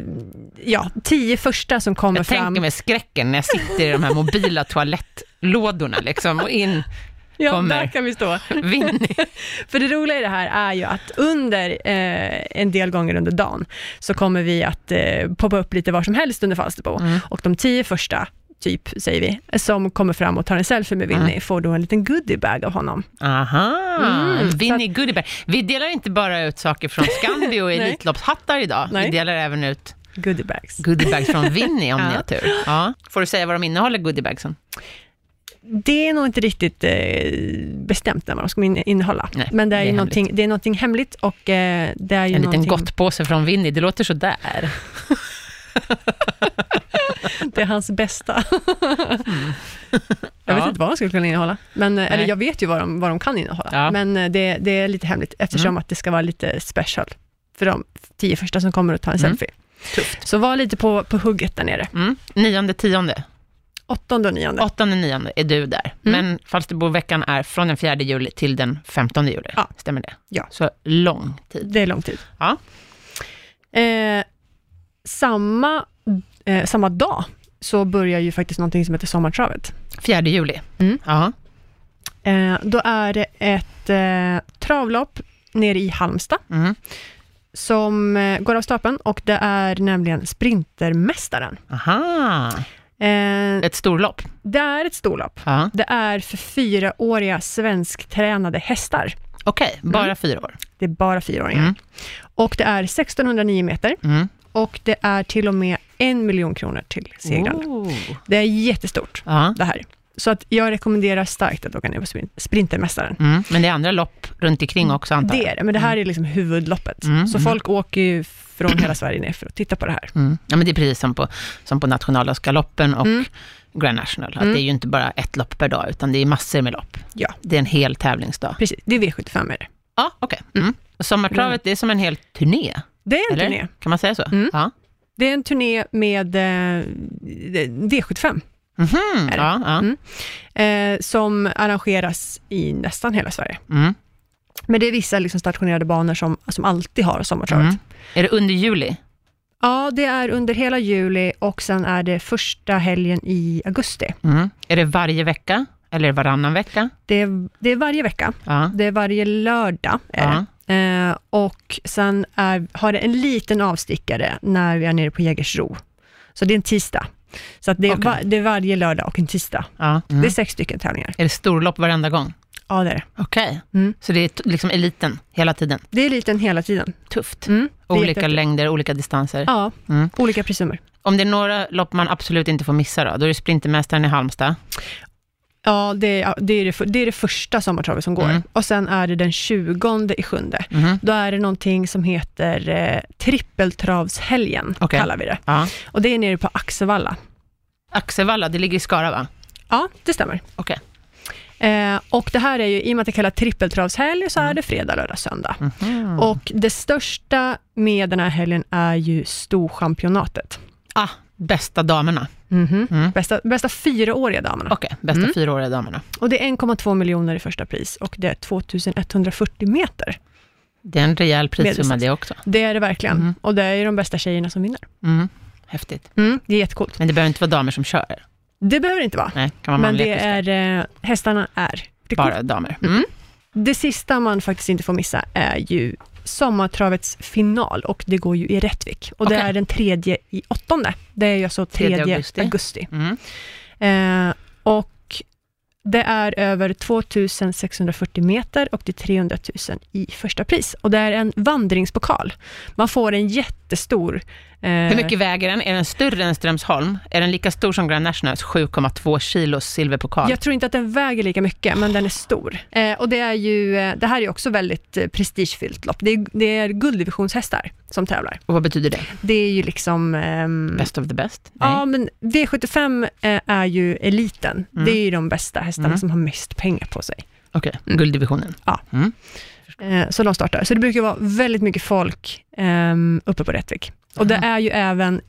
Speaker 2: ja, tio första som kommer
Speaker 1: jag
Speaker 2: fram...
Speaker 1: tänker mig skräcken när jag sitter i de här mobila toalettlådorna liksom och in.
Speaker 2: Ja,
Speaker 1: kommer
Speaker 2: där kan vi stå. För det roliga i det här är ju att under eh, en del gånger under dagen så kommer vi att eh, poppa upp lite var som helst under Falsterbo.
Speaker 1: Mm.
Speaker 2: Och de tio första, typ, säger vi, som kommer fram och tar en selfie med Winnie,
Speaker 1: Mm.
Speaker 2: får då en liten goodiebag av honom.
Speaker 1: Aha,
Speaker 2: Mm,
Speaker 1: Winnie Goodiebag. Vi delar inte bara ut saker från Scandi och. Elitloppshattar idag.
Speaker 2: Nej.
Speaker 1: Vi delar även ut
Speaker 2: Goodiebags.
Speaker 1: goodiebags från Winnie om
Speaker 2: Ja.
Speaker 1: ni har tur. Ja. Får du säga vad de innehåller, goodiebagsen?
Speaker 2: Det är nog inte riktigt eh, bestämt när de ska in- innehålla.
Speaker 1: Nej,
Speaker 2: Men det är,
Speaker 1: det är
Speaker 2: ju
Speaker 1: hemligt.
Speaker 2: någonting, det är någonting hemligt och eh, det är ju
Speaker 1: En liten
Speaker 2: någonting,
Speaker 1: gottpåse från Winnie, det låter sådär.
Speaker 2: det är hans bästa. Jag vet
Speaker 1: Ja.
Speaker 2: inte vad de skulle kunna innehålla, men, eh, eller jag vet ju vad de, vad de kan innehålla,
Speaker 1: Ja.
Speaker 2: men eh, det, det är lite hemligt eftersom
Speaker 1: Mm.
Speaker 2: att det ska vara lite special för de tio första som kommer att ta en
Speaker 1: Mm.
Speaker 2: selfie.
Speaker 1: Tufft.
Speaker 2: Så var lite på, på hugget där nere.
Speaker 1: Mm. Nionde, tionde,
Speaker 2: Åttonde och nionde.
Speaker 1: åttonde, nionde är du där.
Speaker 2: Mm.
Speaker 1: Men Falsterboveckan är från den 4 juli till den 15 juli.
Speaker 2: Ja.
Speaker 1: Stämmer det?
Speaker 2: Ja.
Speaker 1: Så lång tid.
Speaker 2: Det är lång tid.
Speaker 1: Ja.
Speaker 2: Eh, samma, eh, samma dag så börjar ju faktiskt någonting som heter Sommartravet.
Speaker 1: 4 juli.
Speaker 2: Mm.
Speaker 1: Ja.
Speaker 2: Eh, då är det ett eh, travlopp nere i Halmstad
Speaker 1: Mm.
Speaker 2: som eh, går av stapeln och det är nämligen Sprintermästaren.
Speaker 1: Aha.
Speaker 2: Eh,
Speaker 1: Ett storlopp.
Speaker 2: det är ett storlopp.
Speaker 1: Ja.
Speaker 2: Det är för fyraåriga svensktränade hästar.
Speaker 1: Okej, bara
Speaker 2: Mm.
Speaker 1: fyra år.
Speaker 2: Det är bara fyraåringar.
Speaker 1: Mm.
Speaker 2: Och det är 1609 meter
Speaker 1: Mm.
Speaker 2: och det är till och med en miljon kronor till segrande.
Speaker 1: Oh.
Speaker 2: Det är jättestort
Speaker 1: Ja.
Speaker 2: det här. Så att jag rekommenderar starkt att åka ner på sprint- Sprintermästaren.
Speaker 1: Mm. Men det är andra lopp runt omkring också antar
Speaker 2: Det
Speaker 1: jag?
Speaker 2: är det, men det här är liksom huvudloppet.
Speaker 1: Mm,
Speaker 2: Så
Speaker 1: mm.
Speaker 2: folk åker ju från hela Sverige ner för att titta på det här.
Speaker 1: Mm. Ja, men det är precis som på, som på nationaldagsgaloppen och
Speaker 2: Mm.
Speaker 1: Grand National. Att
Speaker 2: Mm.
Speaker 1: Det är ju inte bara ett lopp per dag, utan det är massor med lopp.
Speaker 2: Ja.
Speaker 1: Det är en hel tävlingsdag.
Speaker 2: Precis, det är V75 är det.
Speaker 1: Ja, okej. Mm. Och Sommartravet, det är som en hel turné,
Speaker 2: Det är en
Speaker 1: eller?
Speaker 2: turné.
Speaker 1: Kan man säga så?
Speaker 2: Mm.
Speaker 1: Ja.
Speaker 2: Det är en turné med eh, V75
Speaker 1: Mhm.
Speaker 2: Det?
Speaker 1: Ja, ja.
Speaker 2: Mm. eh, som arrangeras i nästan hela Sverige.
Speaker 1: Mm.
Speaker 2: Men det är vissa liksom stationerade banor som, som alltid har sommartravet.
Speaker 1: Mm. Är det under juli?
Speaker 2: Ja, det är under hela juli och sen är det första helgen i augusti.
Speaker 1: Mm. Är det varje vecka? Eller varannan vecka?
Speaker 2: Det är, det är varje vecka.
Speaker 1: Ja.
Speaker 2: Det är varje lördag. Är det. Eh, och sen är, har det en liten avstickare när vi är nere på Jägersro. Så det är en tisdag. Så det, är
Speaker 1: Okej.
Speaker 2: va, det är varje lördag och en tisdag.
Speaker 1: ja. Mm.
Speaker 2: Det är sex stycken tävlingar.
Speaker 1: Är det storlopp varenda gång?
Speaker 2: Ja, det är det.
Speaker 1: Okej.
Speaker 2: Mm.
Speaker 1: Så det är liksom eliten hela tiden?
Speaker 2: Det är liten hela tiden.
Speaker 1: Tufft.
Speaker 2: Mm,
Speaker 1: Olika
Speaker 2: jättehäftigt.
Speaker 1: längder, olika distanser.
Speaker 2: Ja,
Speaker 1: Mm.
Speaker 2: olika prissummor.
Speaker 1: Om det är några lopp man absolut inte får missa då, då är det Sprintermästaren i Halmstad.
Speaker 2: Ja, det är, det, är det, för- det är det första sommartravet som går.
Speaker 1: Mm.
Speaker 2: Och sen är det den 20 i sjunde.
Speaker 1: Mhm.
Speaker 2: Då är det någonting som heter eh, trippeltravshelgen,
Speaker 1: Okej.
Speaker 2: kallar vi det.
Speaker 1: Ja.
Speaker 2: Och det är nere på Axevalla.
Speaker 1: Axevalla, det ligger i Skara va?
Speaker 2: Ja, det stämmer.
Speaker 1: Okej.
Speaker 2: Eh, och det här är ju, i och med att det kallas trippeltravshelg, så är
Speaker 1: Mm.
Speaker 2: det fredag, lördag, söndag.
Speaker 1: Mhm.
Speaker 2: Och det största med den här helgen är ju Storchampionatet.
Speaker 1: Ah, bästa damerna.
Speaker 2: Mhm.
Speaker 1: Mm.
Speaker 2: Bästa, bästa fyraåriga damerna.
Speaker 1: Okej, bästa
Speaker 2: Mm.
Speaker 1: fyraåriga damerna.
Speaker 2: Och det är 1,2 miljoner i första pris och det är 2140 meter.
Speaker 1: Det är en rejäl prissumma det också.
Speaker 2: Det är det verkligen.
Speaker 1: Mm.
Speaker 2: Och det är ju de bästa tjejerna som vinner.
Speaker 1: Mm. Häftigt.
Speaker 2: Mm, det är jättecoolt.
Speaker 1: Men det behöver inte vara damer som kör.
Speaker 2: Det behöver det inte vara.
Speaker 1: Nej, kan vara
Speaker 2: Men det är, eh, hästarna är det,
Speaker 1: Bara
Speaker 2: coolt.
Speaker 1: damer. Mm.
Speaker 2: det sista man faktiskt inte får missa är ju sommartravets final och det går ju i Rättvik. Och det
Speaker 1: Okej.
Speaker 2: är den tredje i åttonde. Det är ju alltså tredje,
Speaker 1: Tredje
Speaker 2: augusti.
Speaker 1: augusti. Mm.
Speaker 2: Eh, och det är över 2640 meter och det är 300 000 i första pris. Och det är en vandringspokal. Man får en jättestor... Eh,
Speaker 1: Hur mycket väger den? Är den större än Strömsholm? Är den lika stor som Grand Nationals 7,2 kilos silverpokal?
Speaker 2: Jag tror inte att den väger lika mycket, men den är stor. Eh, och det, är ju, eh, det här är också väldigt eh, prestigefyllt lopp. Det är, det är gulddivisionsshästar som tävlar.
Speaker 1: Och vad betyder det?
Speaker 2: Det är ju liksom... ehm,
Speaker 1: Best of the best? Nej.
Speaker 2: Ja, men V75 eh, är ju eliten.
Speaker 1: Mm.
Speaker 2: Det är ju de bästa hästarna
Speaker 1: Mm.
Speaker 2: som har mest pengar på sig.
Speaker 1: Okej,
Speaker 2: Mm.
Speaker 1: gulddivisionen.
Speaker 2: Ja.
Speaker 1: Mm.
Speaker 2: Eh, så de startar. Så det brukar vara väldigt mycket folk ehm, uppe på Rättvik. Och det är ju även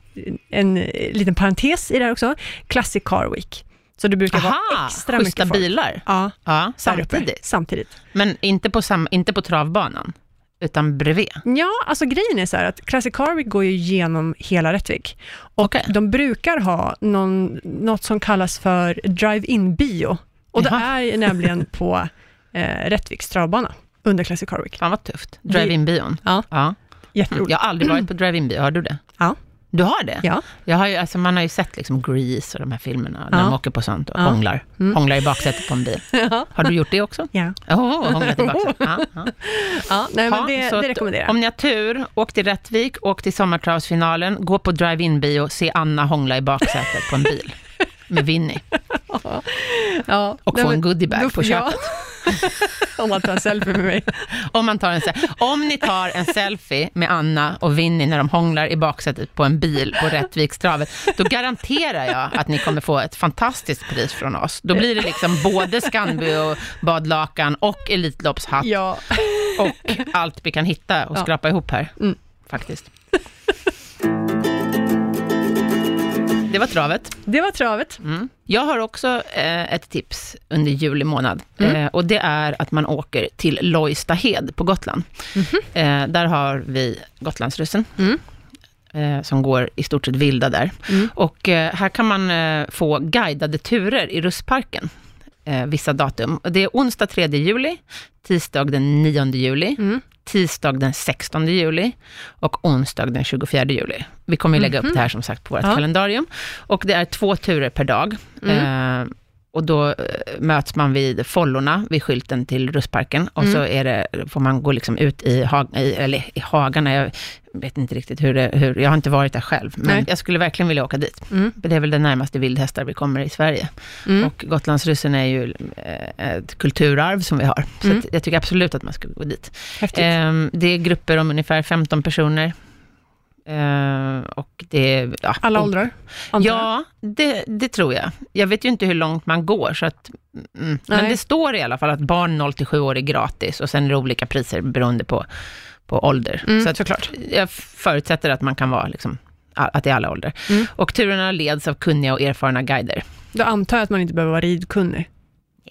Speaker 2: en liten parentes i det här också, Classic Car Week. Så det brukar vara
Speaker 1: Aha,
Speaker 2: extra
Speaker 1: schyssta
Speaker 2: mycket folk.
Speaker 1: bilar.
Speaker 2: Ja,
Speaker 1: Ja, samtidigt.
Speaker 2: Samtidigt.
Speaker 1: Men inte på, sam, inte på travbanan, utan bredvid.
Speaker 2: Ja, alltså grejen är så här att Classic Car Week går ju genom hela Rättvik. Och
Speaker 1: Okej.
Speaker 2: de brukar ha någon, något som kallas för drive-in bio. Och det
Speaker 1: Jaha.
Speaker 2: är nämligen på eh, Rättviks travbana under Classic Car Week.
Speaker 1: Fan vad tufft. Drive-in-bion.
Speaker 2: Ja,
Speaker 1: Ja.
Speaker 2: Jätteroligt.
Speaker 1: Jag har aldrig varit på drive-in-bio, har du det?
Speaker 2: Ja.
Speaker 1: Du har det?
Speaker 2: Ja.
Speaker 1: Jag har ju, alltså man har ju sett liksom Grease och de här filmerna, när
Speaker 2: Ja.
Speaker 1: de åker på sånt och
Speaker 2: Ja.
Speaker 1: hånglar.
Speaker 2: Mm.
Speaker 1: Hånglar i baksätet på en bil.
Speaker 2: Ja.
Speaker 1: Har du gjort det också?
Speaker 2: Ja.
Speaker 1: Åh, hånglat i baksätet. Ja, ja.
Speaker 2: ja, nej, men det, det rekommenderar jag.
Speaker 1: Om ni har tur, åk till Rättvik, åk till sommartravsfinalen, gå på drive-in-bio, se Anna hångla i baksätet på en bil med Winnie
Speaker 2: Ja,
Speaker 1: och
Speaker 2: nej,
Speaker 1: få en goodiebag på köpet.
Speaker 2: Om man tar en selfie med mig.
Speaker 1: Om, man tar en, se- om ni tar en selfie med Anna och Winnie när de hånglar i baksätet på en bil på Rättvikstravet, då garanterar jag att ni kommer få ett fantastiskt pris från oss. Då blir det liksom både Scanby och badlakan och Elitloppshatt
Speaker 2: Ja.
Speaker 1: och allt vi kan hitta och
Speaker 2: Ja.
Speaker 1: skrapa ihop här,
Speaker 2: Mm.
Speaker 1: faktiskt. Det var travet.
Speaker 2: Det var travet.
Speaker 1: Mm. Jag har också eh, ett tips under juli månad.
Speaker 2: Mm.
Speaker 1: Eh, och det är att man åker till Lojstahed på Gotland. Eh, där har vi Gotlandsrussen.
Speaker 2: Mm.
Speaker 1: Eh, som går i stort sett vilda där.
Speaker 2: Mm.
Speaker 1: Och eh, här kan man eh, få guidade turer i Russparken. Vissa datum. Det är onsdag 3 juli, tisdag den 9 juli,
Speaker 2: Mm.
Speaker 1: Tisdag den 16 juli och onsdag den 24 juli. Vi kommer ju lägga upp det här som sagt på vårt
Speaker 2: Ja.
Speaker 1: kalendarium. Och det är två turer per dag.
Speaker 2: Mm.
Speaker 1: Eh, och då eh, möts man vid follorna, vid skylten till Russparken. Och så är det, får man gå liksom ut i, hag, i, eller i hagarna. Jag vet inte riktigt hur det, hur, jag har inte varit där själv. Men
Speaker 2: Nej.
Speaker 1: jag skulle verkligen vilja åka dit.
Speaker 2: Mm.
Speaker 1: För det är väl det närmaste vildhästar vi kommer i Sverige.
Speaker 2: Mm.
Speaker 1: Och Gotlandsryssen är ju eh, ett kulturarv som vi har. Så
Speaker 2: Mm.
Speaker 1: jag tycker absolut att man ska gå dit. Ehm, det är grupper om ungefär 15 personer. Ehm, och det. Ja,
Speaker 2: Alla åldrar? antar jag.
Speaker 1: Ja, det, det tror jag. Jag vet ju inte hur långt man går, så att, mm. men det står i alla fall att barn 0 till 7 år är gratis och sen är det olika priser beroende på, på ålder.
Speaker 2: Mm,
Speaker 1: så att,
Speaker 2: såklart.
Speaker 1: Jag förutsätter att man kan vara, liksom, att det är alla ålder.
Speaker 2: Mm.
Speaker 1: Och turerna leds av kunniga och erfarna guider.
Speaker 2: Då antar jag att man inte behöver vara ridkunnig.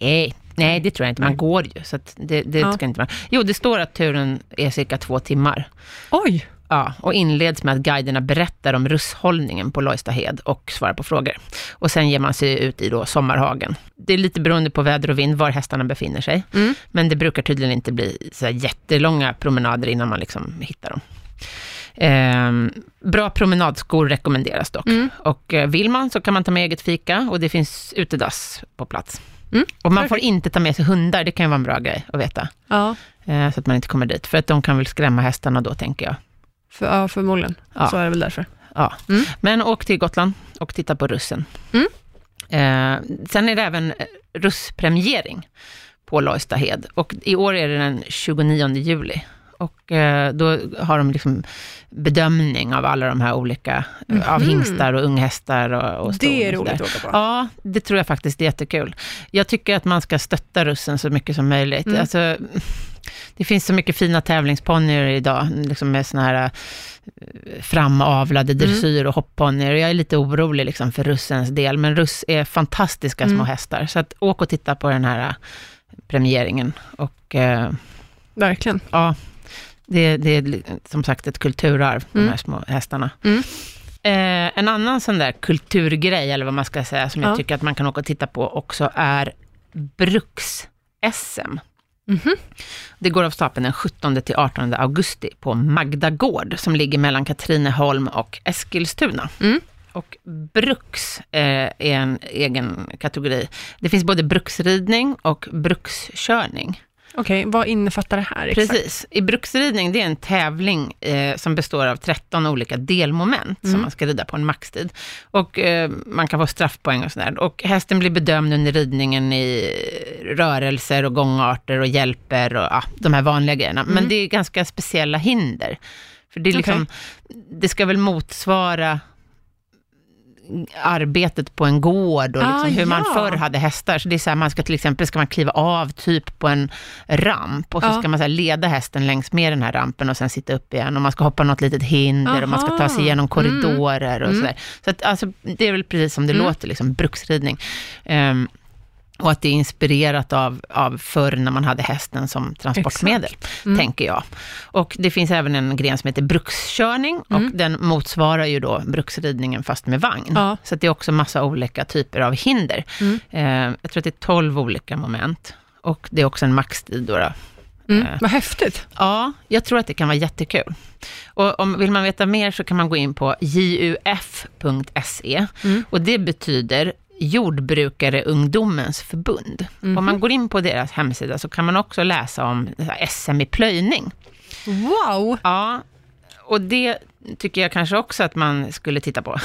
Speaker 1: Nej, nej, det tror jag inte. Man
Speaker 2: Nej.
Speaker 1: går ju, så det, det
Speaker 2: Ja.
Speaker 1: ska inte vara. Jo, det står att turen är cirka två timmar.
Speaker 2: Oj!
Speaker 1: Ja, och inleds med att guiderna berättar om russhållningen på Lojstahed och svarar på frågor. Och sen ger man sig ut i då sommarhagen. Det är lite beroende på väder och vind var hästarna befinner sig.
Speaker 2: Mm.
Speaker 1: Men det brukar tydligen inte bli så jättelånga promenader innan man liksom hittar dem. Ehm, bra promenadskor rekommenderas dock.
Speaker 2: Mm.
Speaker 1: Och eh, vill man så kan man ta med eget fika och det finns utedass på plats.
Speaker 2: Mm.
Speaker 1: Och man får inte ta med sig hundar, det kan ju vara en bra grej att veta.
Speaker 2: Ja,
Speaker 1: Eh, så att man inte kommer dit, för att de kan väl skrämma hästarna då, tänker jag.
Speaker 2: För, ja förmodligen.
Speaker 1: Ja.
Speaker 2: Så är det väl därför.
Speaker 1: Ja.
Speaker 2: Mm.
Speaker 1: Men åk till Gotland och titta på russen.
Speaker 2: Mm.
Speaker 1: Eh, sen är det även eh, russpremiering på Lojstahed. Och i år är det den 29 juli. Och eh, då har de liksom bedömning av alla de här olika, eh, av hingstar och unghästar och, och
Speaker 2: Det är roligt att åka på.
Speaker 1: Ja, det tror jag faktiskt är jättekul. Jag tycker att man ska stötta russen så mycket som möjligt.
Speaker 2: Mm.
Speaker 1: Alltså, det finns så mycket fina tävlingsponnyer idag, liksom med såna här eh, framavlade
Speaker 2: Mm.
Speaker 1: dressyr och hopponnyer. Jag är lite orolig liksom för russens del, men russ är fantastiska små
Speaker 2: Mm.
Speaker 1: hästar. Så att åk och titta på den här eh, premieringen. Och eh,
Speaker 2: Verkligen.
Speaker 1: ja, det, det är som sagt ett kulturarv, de
Speaker 2: Mm.
Speaker 1: här små hästarna.
Speaker 2: Mm.
Speaker 1: Eh, en annan sån där kulturgrej, eller vad man ska säga, som jag
Speaker 2: Ja.
Speaker 1: tycker att man kan åka och titta på också, är Bruks-SM.
Speaker 2: Mhm.
Speaker 1: Det går av stapeln den 17 till 18 augusti på Magda Gård, som ligger mellan Katrineholm och Eskilstuna.
Speaker 2: Mm.
Speaker 1: Och bruks eh, är en egen kategori. Det finns både bruksridning och brukskörning.
Speaker 2: Okej, vad innefattar det här exakt?
Speaker 1: Precis. I bruksridning, det är en tävling eh, som består av 13 olika delmoment
Speaker 2: Mm.
Speaker 1: som man ska rida på en maxtid. Och eh, man kan få straffpoäng och sådär. Och hästen blir bedömd under ridningen i rörelser och gångarter och hjälper och ja, de här vanliga grejerna. Men
Speaker 2: Mm.
Speaker 1: det är ganska speciella hinder. För det är liksom, det ska väl motsvara arbetet på en gård och
Speaker 2: Ah,
Speaker 1: liksom hur man
Speaker 2: ja.
Speaker 1: förr hade hästar. Så det är så här, man ska till exempel ska man kliva av typ på en ramp och så
Speaker 2: Ja.
Speaker 1: ska man så leda hästen längs med den här rampen och sen sitta upp igen och man ska hoppa något litet hinder och man ska ta sig
Speaker 2: Aha.
Speaker 1: igenom korridorer och
Speaker 2: Mm.
Speaker 1: sådär. Så att, alltså, det är väl precis som det
Speaker 2: Mm.
Speaker 1: låter, liksom bruksridning. Ehm, Och att det är inspirerat av, av förr när man hade hästen som transportmedel,
Speaker 2: Mm.
Speaker 1: tänker jag. Och det finns även en gren som heter brukskörning och
Speaker 2: Mm.
Speaker 1: den motsvarar ju då bruksridningen fast med vagn.
Speaker 2: Ja.
Speaker 1: Så det är också massa olika typer av hinder.
Speaker 2: Mm.
Speaker 1: Eh, jag tror att det är 12 olika moment. Och det är också en maxtid då. då.
Speaker 2: Mm.
Speaker 1: Eh.
Speaker 2: Vad häftigt.
Speaker 1: Ja, jag tror att det kan vara jättekul. Och om vill man veta mer så kan man gå in på juf.se
Speaker 2: Mm.
Speaker 1: och det betyder Jordbrukareungdomens förbund.
Speaker 2: Mhm.
Speaker 1: Om man går in på deras hemsida så kan man också läsa om SM i plöjning.
Speaker 2: Wow!
Speaker 1: Ja, och det tycker jag kanske också att man skulle titta på.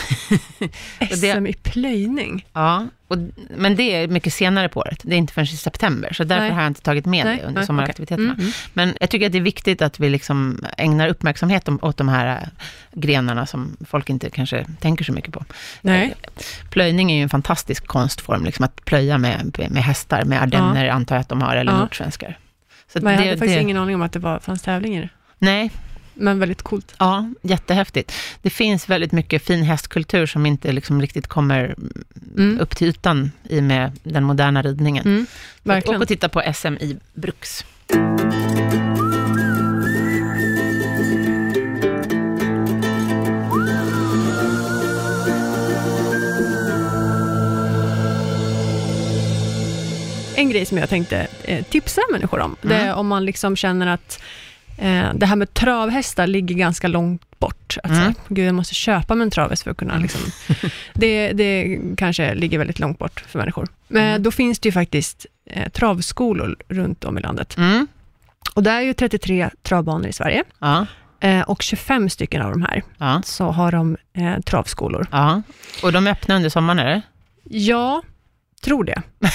Speaker 2: SM i plöjning.
Speaker 1: Ja, och, men det är mycket senare på året. Det är inte förrän i september, så därför
Speaker 2: Nej.
Speaker 1: har jag inte tagit med
Speaker 2: Nej,
Speaker 1: det under
Speaker 2: nej,
Speaker 1: sommaraktiviteterna.
Speaker 2: okej. Mm,
Speaker 1: Men jag tycker att det är viktigt att vi liksom ägnar uppmärksamhet åt de här äh, grenarna som folk inte kanske tänker så mycket på.
Speaker 2: Nej.
Speaker 1: Eh, Plöjning är ju en fantastisk konstform, liksom att plöja med, med hästar, med ardenner antar jag att de har, eller
Speaker 2: Ja.
Speaker 1: nordsvenskar. Så
Speaker 2: Men jag
Speaker 1: det-
Speaker 2: hade faktiskt
Speaker 1: det-
Speaker 2: ingen aning om att det var, fanns tävlingar.
Speaker 1: Nej,
Speaker 2: Men väldigt coolt.
Speaker 1: Ja, jättehäftigt. Det finns väldigt mycket fin hästkultur som inte liksom riktigt kommer
Speaker 2: Mm.
Speaker 1: upp till ytan i med den moderna ridningen.
Speaker 2: Mm. Verkligen.
Speaker 1: Åk och titta på SM i Bruks.
Speaker 2: En grej som jag tänkte eh, tipsa människor om, det är
Speaker 1: Mm.
Speaker 2: om man liksom känner att det här med travhästar ligger ganska långt bort. Att
Speaker 1: Mm.
Speaker 2: säga, Gud, jag måste köpa mig en travhäst för att kunna liksom, det, det kanske ligger väldigt långt bort för människor. Men
Speaker 1: Mm.
Speaker 2: då finns det ju faktiskt eh, travskolor runt om i landet.
Speaker 1: Mm.
Speaker 2: Och det är ju 33 travbanor i Sverige
Speaker 1: Ja,
Speaker 2: eh, och 25 stycken av de här
Speaker 1: ja,
Speaker 2: så har de eh, travskolor.
Speaker 1: ja. Och de är öppna under sommaren, eller?
Speaker 2: Ja, tror det.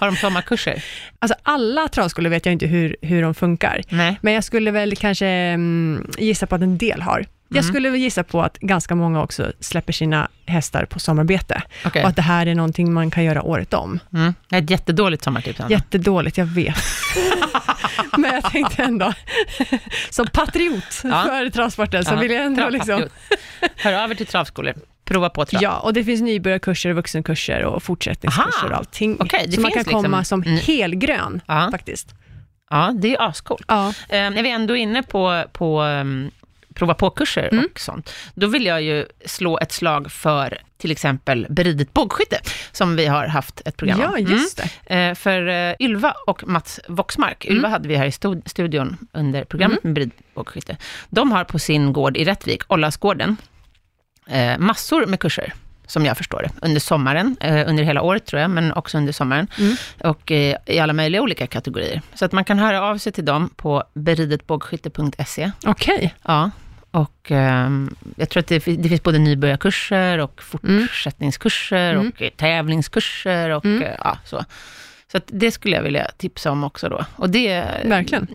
Speaker 1: Har de sommarkurser?
Speaker 2: Alltså alla travskolor vet jag inte hur, hur de funkar.
Speaker 1: Nej.
Speaker 2: Men jag skulle väl kanske mm, gissa på att en del har. Jag
Speaker 1: Mm.
Speaker 2: skulle väl gissa på att ganska många också släpper sina hästar på sommarbete.
Speaker 1: Okej.
Speaker 2: Och att det här är någonting man kan göra året om.
Speaker 1: Mm. Det är ett jättedåligt sommartips, Anna.
Speaker 2: Jättedåligt, jag vet. Men jag tänkte ändå, som patriot
Speaker 1: Ja.
Speaker 2: för travsporten, så vill jag ändå liksom...
Speaker 1: Hör över till travskolor. Prova på trav.
Speaker 2: Ja, och det finns nybörjarkurser, vuxenkurser och fortsättningskurser
Speaker 1: Aha.
Speaker 2: och allting.
Speaker 1: Okej, det
Speaker 2: så man kan
Speaker 1: finns
Speaker 2: komma
Speaker 1: liksom-
Speaker 2: som
Speaker 1: Mm.
Speaker 2: helgrön
Speaker 1: Ja.
Speaker 2: faktiskt.
Speaker 1: ja, det är ascoolt.
Speaker 2: Ja.
Speaker 1: Eh, när vi ändå är inne på, på um, prova på-kurser
Speaker 2: Mm.
Speaker 1: och sånt, då vill jag ju slå ett slag för till exempel beridet bågskytte, som vi har haft ett program
Speaker 2: ja,
Speaker 1: om.
Speaker 2: just det.
Speaker 1: Mm. Eh, för eh, Ylva och Mats Voxmark,
Speaker 2: Mm.
Speaker 1: Ylva hade vi här i studion under programmet med beridet bågskytte. De har på sin gård i Rättvik, Ollasgården, massor med kurser som jag förstår det, under sommaren, eh, under hela året tror jag, men också under sommaren,
Speaker 2: Mm.
Speaker 1: och eh, i alla möjliga olika kategorier. Så att man kan höra av sig till dem på beridetbågskytte.se.
Speaker 2: Okej.
Speaker 1: Ja, och ehm, jag tror att det, det finns både nybörjarkurser och fortsättningskurser
Speaker 2: Mm.
Speaker 1: och eh, tävlingskurser och
Speaker 2: Mm.
Speaker 1: eh, ja, så. Så att det skulle jag vilja tipsa om också då. Och det,
Speaker 2: Verkligen.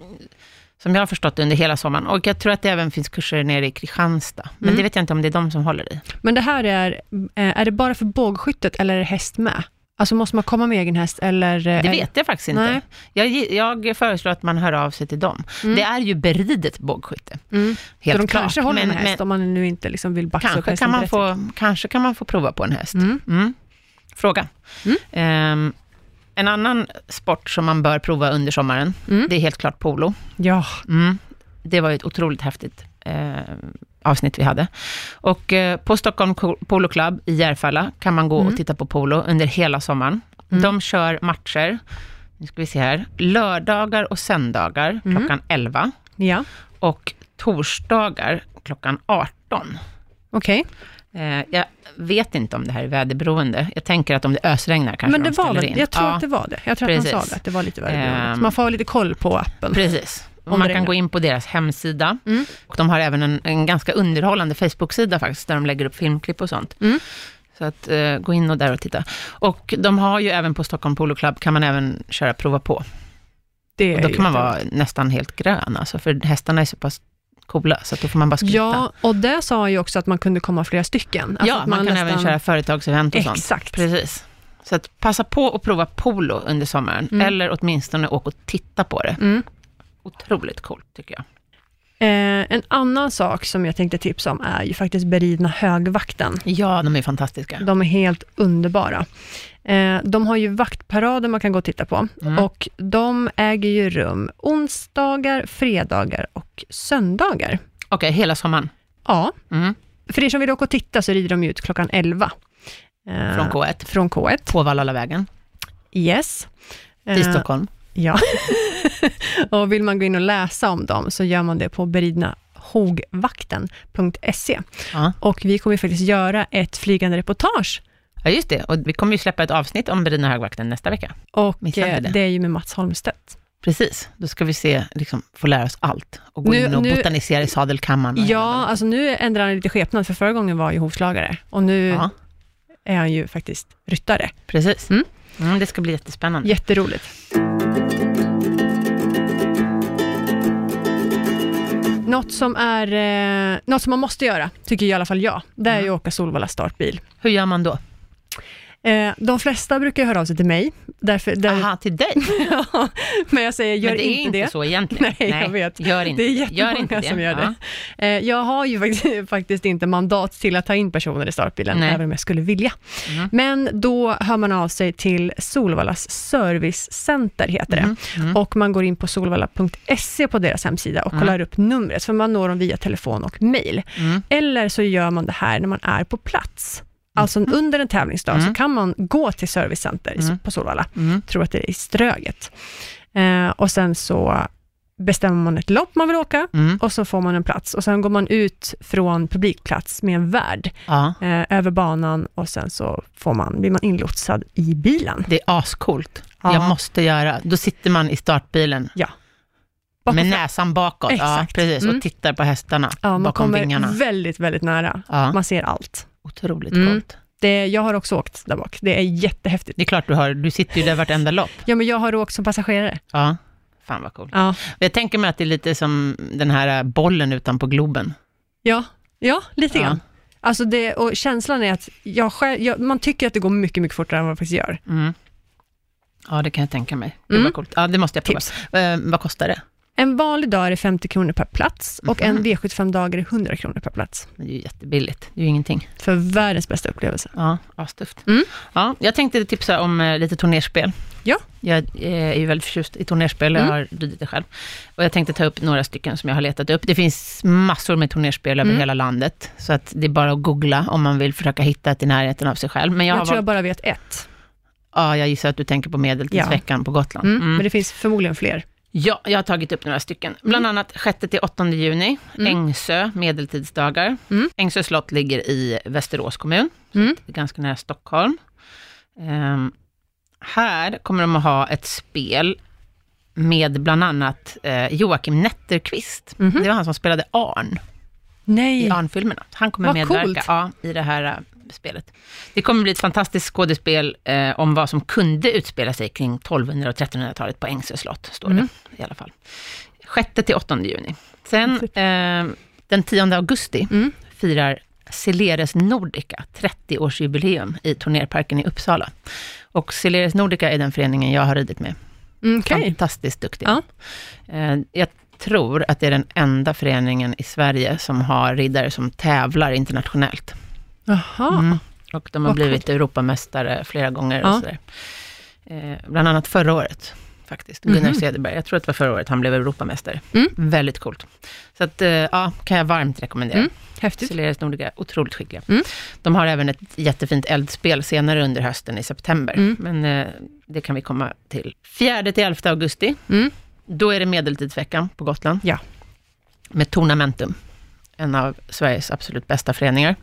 Speaker 1: Som jag har förstått under hela sommaren. Och jag tror att det även finns kurser nere i Kristianstad. Men
Speaker 2: Mm.
Speaker 1: det vet jag inte om det är de som håller i.
Speaker 2: Men det här är, eh, är det bara för bågskyttet eller är det häst med? Alltså måste man komma med egen häst eller? eh,
Speaker 1: Det vet jag faktiskt inte. Jag, jag föreslår att man hör av sig till dem.
Speaker 2: Mm.
Speaker 1: Det är ju beridet bågskytte.
Speaker 2: Mm.
Speaker 1: Helt
Speaker 2: så de
Speaker 1: klart.
Speaker 2: kanske håller
Speaker 1: men,
Speaker 2: med häst
Speaker 1: men
Speaker 2: om man nu inte liksom vill baxa upp
Speaker 1: kanske,
Speaker 2: hästen
Speaker 1: kan man få, kanske kan man få prova på en häst.
Speaker 2: Mm.
Speaker 1: Mm. Fråga.
Speaker 2: Mm.
Speaker 1: En annan sport som man bör prova under sommaren,
Speaker 2: Mm.
Speaker 1: det är helt klart polo.
Speaker 2: Ja,
Speaker 1: Mm. Det var ett otroligt häftigt eh, avsnitt vi hade. Och eh, på Stockholm Polo Club i Järfälla kan man gå
Speaker 2: Mm.
Speaker 1: och titta på polo under hela sommaren.
Speaker 2: Mm.
Speaker 1: De kör matcher, nu ska vi se här, lördagar och söndagar
Speaker 2: Mm.
Speaker 1: klockan 11
Speaker 2: ja.
Speaker 1: och torsdagar klockan 18.
Speaker 2: okej.
Speaker 1: Eh, jag vet inte om det här är väderberoende. Jag tänker att om det ösregnar kanske
Speaker 2: Men det
Speaker 1: de
Speaker 2: var
Speaker 1: in.
Speaker 2: jag tror
Speaker 1: ja,
Speaker 2: att det var det. Jag tror att
Speaker 1: precis.
Speaker 2: han sa det, att det var lite värre.
Speaker 1: Ehm.
Speaker 2: så man får ha lite koll på appen.
Speaker 1: Precis. Och man kan gå in på deras hemsida.
Speaker 2: Mm.
Speaker 1: Och de har även en, en ganska underhållande Facebook-sida faktiskt, där de lägger upp filmklipp och sånt.
Speaker 2: Mm.
Speaker 1: Så att eh, gå in och där och titta. Och de har ju även på Stockholm Polo Club, kan man även köra prova på.
Speaker 2: Det
Speaker 1: Och då kan man vara nästan helt grön, alltså, för hästarna är så pass coola, så att då får man bara skritta.
Speaker 2: Ja, och det sa ju också att man kunde komma flera stycken. Alltså
Speaker 1: ja
Speaker 2: att
Speaker 1: man, kan även
Speaker 2: nästan-
Speaker 1: köra företagsevent och sånt.
Speaker 2: Exakt.
Speaker 1: Precis. Så att passa på att prova polo under sommaren,
Speaker 2: Mm.
Speaker 1: eller åtminstone åka och titta på det.
Speaker 2: Mm.
Speaker 1: Otroligt coolt, tycker jag.
Speaker 2: Eh, en annan sak som jag tänkte tipsa om är ju faktiskt Beridna högvakten.
Speaker 1: Ja, de är fantastiska.
Speaker 2: De är helt underbara. Eh, de har ju vaktparader man kan gå och titta på
Speaker 1: Mm.
Speaker 2: och de äger ju rum onsdagar, fredagar och söndagar.
Speaker 1: Okej, hela sommaren.
Speaker 2: Ja,
Speaker 1: Mm.
Speaker 2: för er som vill åka och titta så rider de ut klockan 11. Eh,
Speaker 1: Från K1.
Speaker 2: Från K1,
Speaker 1: På Vallalavägen
Speaker 2: yes.
Speaker 1: till
Speaker 2: Eh,
Speaker 1: Stockholm.
Speaker 2: Ja. och vill man gå in och läsa om dem så gör man det på beridnahogvakten.se.
Speaker 1: Ja.
Speaker 2: Och vi kommer faktiskt göra ett flygande reportage
Speaker 1: ja, just det. Och vi kommer ju släppa ett avsnitt om Berina högvakten nästa vecka.
Speaker 2: och eh,
Speaker 1: det.
Speaker 2: det är ju med Mats Holmstedt.
Speaker 1: Precis, då ska vi se, liksom, få lära oss allt och gå
Speaker 2: Nu-
Speaker 1: in och
Speaker 2: nu-
Speaker 1: botanisera i sadelkammaren.
Speaker 2: Ja, alltså nu ändrar han lite skepnad, för förra gången var ju hovslagare och nu
Speaker 1: ja,
Speaker 2: är han ju faktiskt ryttare.
Speaker 1: precis.
Speaker 2: Mm.
Speaker 1: Mm, det ska bli jättespännande.
Speaker 2: Jätteroligt. Något som, är, eh, något som man måste göra, tycker i alla fall jag, det är ju
Speaker 1: Mm.
Speaker 2: att åka Solvalla startbil.
Speaker 1: Hur gör man då?
Speaker 2: Eh, de flesta brukar höra av sig till mig, därför, där,
Speaker 1: Aha, till dig?
Speaker 2: Ja, men jag säger, gör
Speaker 1: Men det är
Speaker 2: inte
Speaker 1: inte
Speaker 2: det.
Speaker 1: så egentligen.
Speaker 2: Nej, jag vet.
Speaker 1: Gör inte,
Speaker 2: Det är
Speaker 1: gör
Speaker 2: jättemånga
Speaker 1: inte det.
Speaker 2: som gör
Speaker 1: Ja.
Speaker 2: det. Eh, Jag har ju faktiskt, faktiskt inte mandat till att ta in personer i startbilen,
Speaker 1: Nej.
Speaker 2: även om jag skulle vilja.
Speaker 1: Mm.
Speaker 2: Men då hör man av sig till Solvallas servicecenter, heter det.
Speaker 1: Mm, mm.
Speaker 2: Och man går in på solvalla.se på deras hemsida och
Speaker 1: Mm.
Speaker 2: kollar upp numret, för man når dem via telefon och mail.
Speaker 1: Mm.
Speaker 2: Eller så gör man det här när man är på plats. Alltså under en tävlingsdag
Speaker 1: Mm.
Speaker 2: så kan man gå till servicecenter
Speaker 1: Mm.
Speaker 2: på Solvalla
Speaker 1: Mm.
Speaker 2: tror att det är i Ströget. Eh, och sen så bestämmer man ett lopp man vill åka
Speaker 1: Mm.
Speaker 2: och så får man en plats. Och sen går man ut från publikplats med en värd
Speaker 1: Ja,
Speaker 2: eh, över banan och sen så får man, blir man inlotsad i bilen.
Speaker 1: det är ascoolt.
Speaker 2: Ja.
Speaker 1: Jag måste göra. Då sitter man i startbilen
Speaker 2: Bakom
Speaker 1: med
Speaker 2: fram-
Speaker 1: näsan bakåt. Ja, precis.
Speaker 2: Mm.
Speaker 1: Och tittar på hästarna
Speaker 2: Ja, man
Speaker 1: bakom
Speaker 2: kommer
Speaker 1: vingarna.
Speaker 2: väldigt, väldigt nära.
Speaker 1: Ja,
Speaker 2: Man ser allt.
Speaker 1: Otroligt
Speaker 2: Mm.
Speaker 1: coolt.
Speaker 2: Det, jag har också åkt där bak. Det är jättehäftigt.
Speaker 1: Det är klart du har. Du sitter ju där vartenda lopp.
Speaker 2: Ja, men jag har åkt som passagerare.
Speaker 1: Ja, fan vad coolt.
Speaker 2: Ja,
Speaker 1: Jag tänker mig att det är lite som den här bollen utanpå Globen.
Speaker 2: ja, ja lite
Speaker 1: Ja.
Speaker 2: grann. Alltså det, och känslan är att jag själv, jag, man tycker att det går mycket, mycket fortare än vad det faktiskt gör.
Speaker 1: Mm. Ja, det kan jag tänka mig. Det
Speaker 2: Mm.
Speaker 1: coolt. Ja, det måste jag prova. Eh, vad kostar det?
Speaker 2: En vanlig dag är det 50 kronor per plats och
Speaker 1: Mhm.
Speaker 2: en V75-dag är det 100 kronor per plats.
Speaker 1: Det är ju jättebilligt. Det är ju ingenting.
Speaker 2: För världens bästa upplevelse.
Speaker 1: Ja, astufft.
Speaker 2: Mm.
Speaker 1: Ja, jag tänkte tipsa om eh, lite turnerspel.
Speaker 2: Ja.
Speaker 1: Jag eh, är ju väldigt förtjust i turnerspel, jag
Speaker 2: Mm.
Speaker 1: har ridit det själv. Och jag tänkte ta upp några stycken som jag har letat upp. Det finns massor med turnerspel över
Speaker 2: Mm.
Speaker 1: hela landet, så att det är bara att googla om man vill försöka hitta ett i närheten av sig själv. Men jag,
Speaker 2: Jag, tror jag bara vet ett.
Speaker 1: ja, jag gissar att du tänker på Medeltidsveckan på Gotland.
Speaker 2: Mm.
Speaker 1: Mm.
Speaker 2: Men det finns förmodligen fler.
Speaker 1: Ja, jag har tagit upp några stycken. Bland annat 6-8 juni,
Speaker 2: Mm.
Speaker 1: Ängsö medeltidsdagar.
Speaker 2: Mm.
Speaker 1: Ängsö slott ligger i Västerås kommun,
Speaker 2: Mm.
Speaker 1: ganska nära Stockholm. Ehm, här kommer de att ha ett spel med bland annat eh, Joakim Netterqvist.
Speaker 2: Mhm.
Speaker 1: Det var han som spelade Arn
Speaker 2: Nej.
Speaker 1: i Arn-filmerna. Han kommer
Speaker 2: Vad
Speaker 1: medverka ja, i det här eh, spelet. Det kommer bli ett fantastiskt skådespel eh, om vad som kunde utspela sig kring 1200 och 1300-talet på Ängsö slott, står
Speaker 2: Mm.
Speaker 1: det i alla fall. 6 till 8 juni. Sen eh, den 10 augusti
Speaker 2: Mm.
Speaker 1: firar Celeres Nordica 30-årsjubileum i Turnerparken i Uppsala. Och Celeres Nordica är den föreningen jag har ridit med.
Speaker 2: Mm, Okej.
Speaker 1: Fantastiskt duktig.
Speaker 2: Ja.
Speaker 1: Eh, Jag tror att det är den enda föreningen i Sverige som har riddare som tävlar internationellt.
Speaker 2: Jaha.
Speaker 1: Mm. Och de har
Speaker 2: Vad
Speaker 1: blivit Europamästare flera gånger.
Speaker 2: Ja.
Speaker 1: Och. Eh, bland annat förra året, faktiskt. Gunnar
Speaker 2: Mhm.
Speaker 1: Cederberg, jag tror att det var förra året han blev Europamästare.
Speaker 2: Mm.
Speaker 1: Väldigt coolt. Så att, eh, ja, kan jag varmt rekommendera.
Speaker 2: Mm. Häftigt.
Speaker 1: Celeris Nordica, otroligt skickliga.
Speaker 2: Mm.
Speaker 1: De har även ett jättefint eldspel senare under hösten i september,
Speaker 2: Mm.
Speaker 1: men eh, det kan vi komma till. 4 till 11 augusti,
Speaker 2: Mm.
Speaker 1: då är det medeltidsveckan på Gotland.
Speaker 2: Ja.
Speaker 1: Med Tornamentum, en av Sveriges absolut bästa föreningar.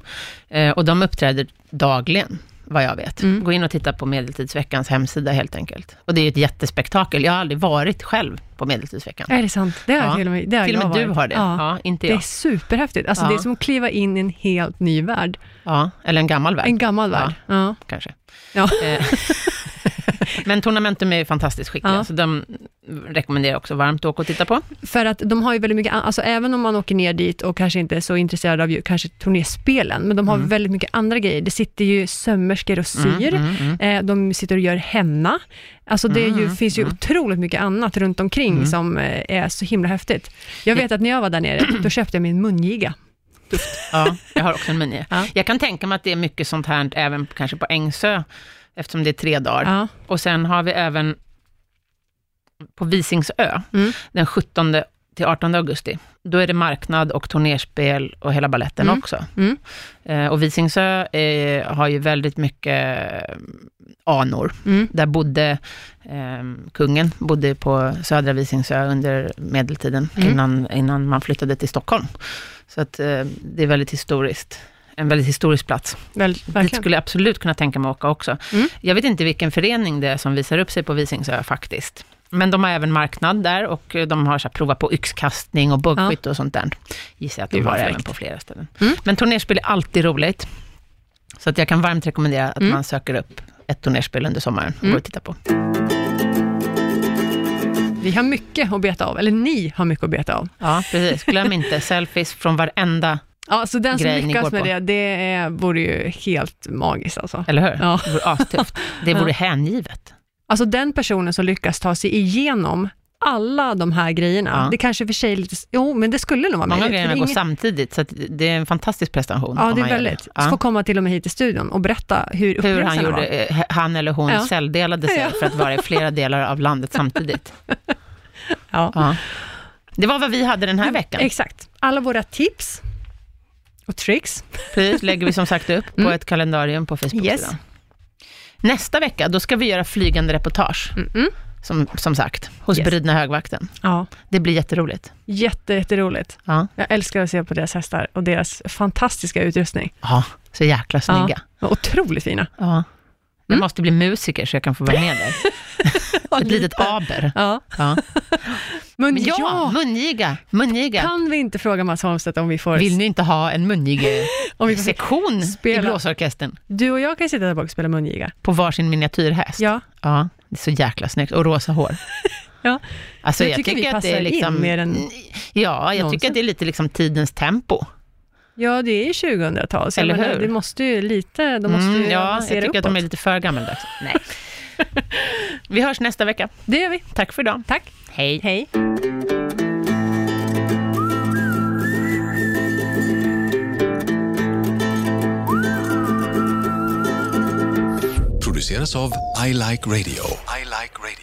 Speaker 1: Eh, och de uppträder dagligen, vad jag vet.
Speaker 2: Mm.
Speaker 1: Gå in och titta på Medeltidsveckans hemsida helt enkelt. Och det är ju ett jättespektakel. Jag har aldrig varit själv på Medeltidsveckan.
Speaker 2: Är det sant? Det har
Speaker 1: Ja.
Speaker 2: till och med, det har
Speaker 1: Till och
Speaker 2: jag
Speaker 1: med du
Speaker 2: varit.
Speaker 1: har det, ja.
Speaker 2: Ja.
Speaker 1: inte
Speaker 2: Det är
Speaker 1: jag.
Speaker 2: superhäftigt. Alltså,
Speaker 1: Ja.
Speaker 2: Det är som att kliva in i en helt ny värld.
Speaker 1: Ja, eller en gammal värld.
Speaker 2: En gammal värld. Ja.
Speaker 1: kanske.
Speaker 2: Ja.
Speaker 1: Eh, Men Tornamentum är fantastiskt skickliga,
Speaker 2: Ja.
Speaker 1: så de, rekommenderar jag också varmt att åka och titta på.
Speaker 2: För att de har ju väldigt mycket, alltså även om man åker ner dit och kanske inte är så intresserad av ju, kanske turnéspelen, men de har väldigt mycket andra grejer. Det sitter ju sömmerskor och syr,
Speaker 1: Mm, mm, mm.
Speaker 2: Eh, de sitter och gör henna. Alltså det ju,
Speaker 1: Mm,
Speaker 2: finns ju otroligt mycket annat runt omkring som eh, är så himla häftigt. Jag vet att när jag var där nere, då köpte jag min mungiga.
Speaker 1: Ja, jag har också en mini.
Speaker 2: Ja.
Speaker 1: Jag kan tänka mig att det är mycket sånt här även kanske på Ängsö, eftersom det är tre dagar.
Speaker 2: Ja.
Speaker 1: Och sen har vi även på Visingsö,
Speaker 2: Mm.
Speaker 1: den 17 till 18 augusti. Då är det marknad och turnerspel och hela balletten
Speaker 2: Mm.
Speaker 1: också.
Speaker 2: Mm.
Speaker 1: Eh, och Visingsö eh, har ju väldigt mycket eh, anor.
Speaker 2: Mm.
Speaker 1: Där bodde eh, kungen, bodde på södra Visingsö under medeltiden,
Speaker 2: Mm.
Speaker 1: innan, innan man flyttade till Stockholm. Så att eh, det är väldigt historiskt. En väldigt historisk plats.
Speaker 2: Väl,
Speaker 1: Dit
Speaker 2: verkligen.
Speaker 1: skulle jag absolut kunna tänka mig att åka också.
Speaker 2: Mm.
Speaker 1: Jag vet inte vilken förening det är som visar upp sig på Visingsö faktiskt. Men de har även marknad där och eh, de har så här, provat på yxkastning och bågskytte och sånt där. Gissar jag att de har även på flera ställen.
Speaker 2: Mm.
Speaker 1: Men turnerspel är alltid roligt. Så att jag kan varmt rekommendera att
Speaker 2: Mm.
Speaker 1: man söker upp ett turnerspel under sommaren och
Speaker 2: Mm.
Speaker 1: går och tittar på.
Speaker 2: Vi har mycket att beta av, eller ni har mycket att beta av.
Speaker 1: Ja, precis. Glöm inte selfies från varenda,
Speaker 2: Ja, så den som
Speaker 1: Grej ni
Speaker 2: lyckas med
Speaker 1: på.
Speaker 2: det, det är, vore ju helt magiskt alltså.
Speaker 1: eller hur?
Speaker 2: Ja.
Speaker 1: Det vore astufft. Det vore hängivet.
Speaker 2: Alltså den personen som lyckas ta sig igenom alla de här grejerna,
Speaker 1: Ja.
Speaker 2: det kanske för sig är lite, jo men det skulle nog vara
Speaker 1: Många
Speaker 2: möjligt.
Speaker 1: grejerna går samtidigt, så att det är en fantastisk prestation.
Speaker 2: Ja, det är väldigt.
Speaker 1: Ja.
Speaker 2: Få komma till och med hit till studion och berätta hur
Speaker 1: Hur han gjorde,
Speaker 2: var.
Speaker 1: eh, han eller hon
Speaker 2: Ja.
Speaker 1: celldelade sig
Speaker 2: Ja.
Speaker 1: för att vara i flera delar av landet samtidigt.
Speaker 2: Ja.
Speaker 1: Ja. Det var vad vi hade den här veckan.
Speaker 2: Exakt. Alla våra tips och tricks.
Speaker 1: Precis, lägger vi som sagt upp på
Speaker 2: Mm.
Speaker 1: ett kalendarium på Facebook.
Speaker 2: Yes.
Speaker 1: Nästa vecka, då ska vi göra flygande reportage,
Speaker 2: Mm-mm.
Speaker 1: som, som sagt, hos
Speaker 2: Yes.
Speaker 1: Bridna högvakten.
Speaker 2: Ja,
Speaker 1: Det blir jätteroligt.
Speaker 2: jätte, jätteroligt.
Speaker 1: Ja,
Speaker 2: Jag älskar att se på deras hästar och deras fantastiska utrustning.
Speaker 1: ja så jäkla snygga.
Speaker 2: Ja, otroligt fina.
Speaker 1: Ja. Jag
Speaker 2: Mm.
Speaker 1: måste bli musiker så jag kan få vara med där. Ett litet aber.
Speaker 2: Ja.
Speaker 1: Ja.
Speaker 2: Men
Speaker 1: ja,
Speaker 2: ja,
Speaker 1: mungiga, mungiga.
Speaker 2: kan vi inte fråga Mats Holmstedt om vi får...
Speaker 1: Vill ni inte ha en
Speaker 2: om vi får
Speaker 1: i
Speaker 2: spela?
Speaker 1: blåsorkestern?
Speaker 2: Du och jag kan sitta där bak och spela mungiga.
Speaker 1: På varsin miniatyrhäst?
Speaker 2: Ja,
Speaker 1: Ja, det är så jäkla snyggt. Och rosa hår.
Speaker 2: Ja.
Speaker 1: Alltså,
Speaker 2: Jag
Speaker 1: jag,
Speaker 2: tycker
Speaker 1: tycker,
Speaker 2: vi
Speaker 1: att det är
Speaker 2: passar in
Speaker 1: liksom...
Speaker 2: mer än
Speaker 1: Ja, jag
Speaker 2: någonsin.
Speaker 1: tycker att det är lite liksom tidens tempo.
Speaker 2: ja det är ju 2000-tal, så jag
Speaker 1: Eller
Speaker 2: menar,
Speaker 1: hur?
Speaker 2: det måste ju lite, de måste
Speaker 1: Mm,
Speaker 2: ju
Speaker 1: ja, jag tycker att de är
Speaker 2: uppåt.
Speaker 1: lite för gammaldags. Nej. Vi hörs nästa vecka.
Speaker 2: Det gör vi.
Speaker 1: Tack för idag.
Speaker 2: Tack.
Speaker 1: Hej.
Speaker 2: Hej.
Speaker 3: produceras av I Like Radio. I like radio.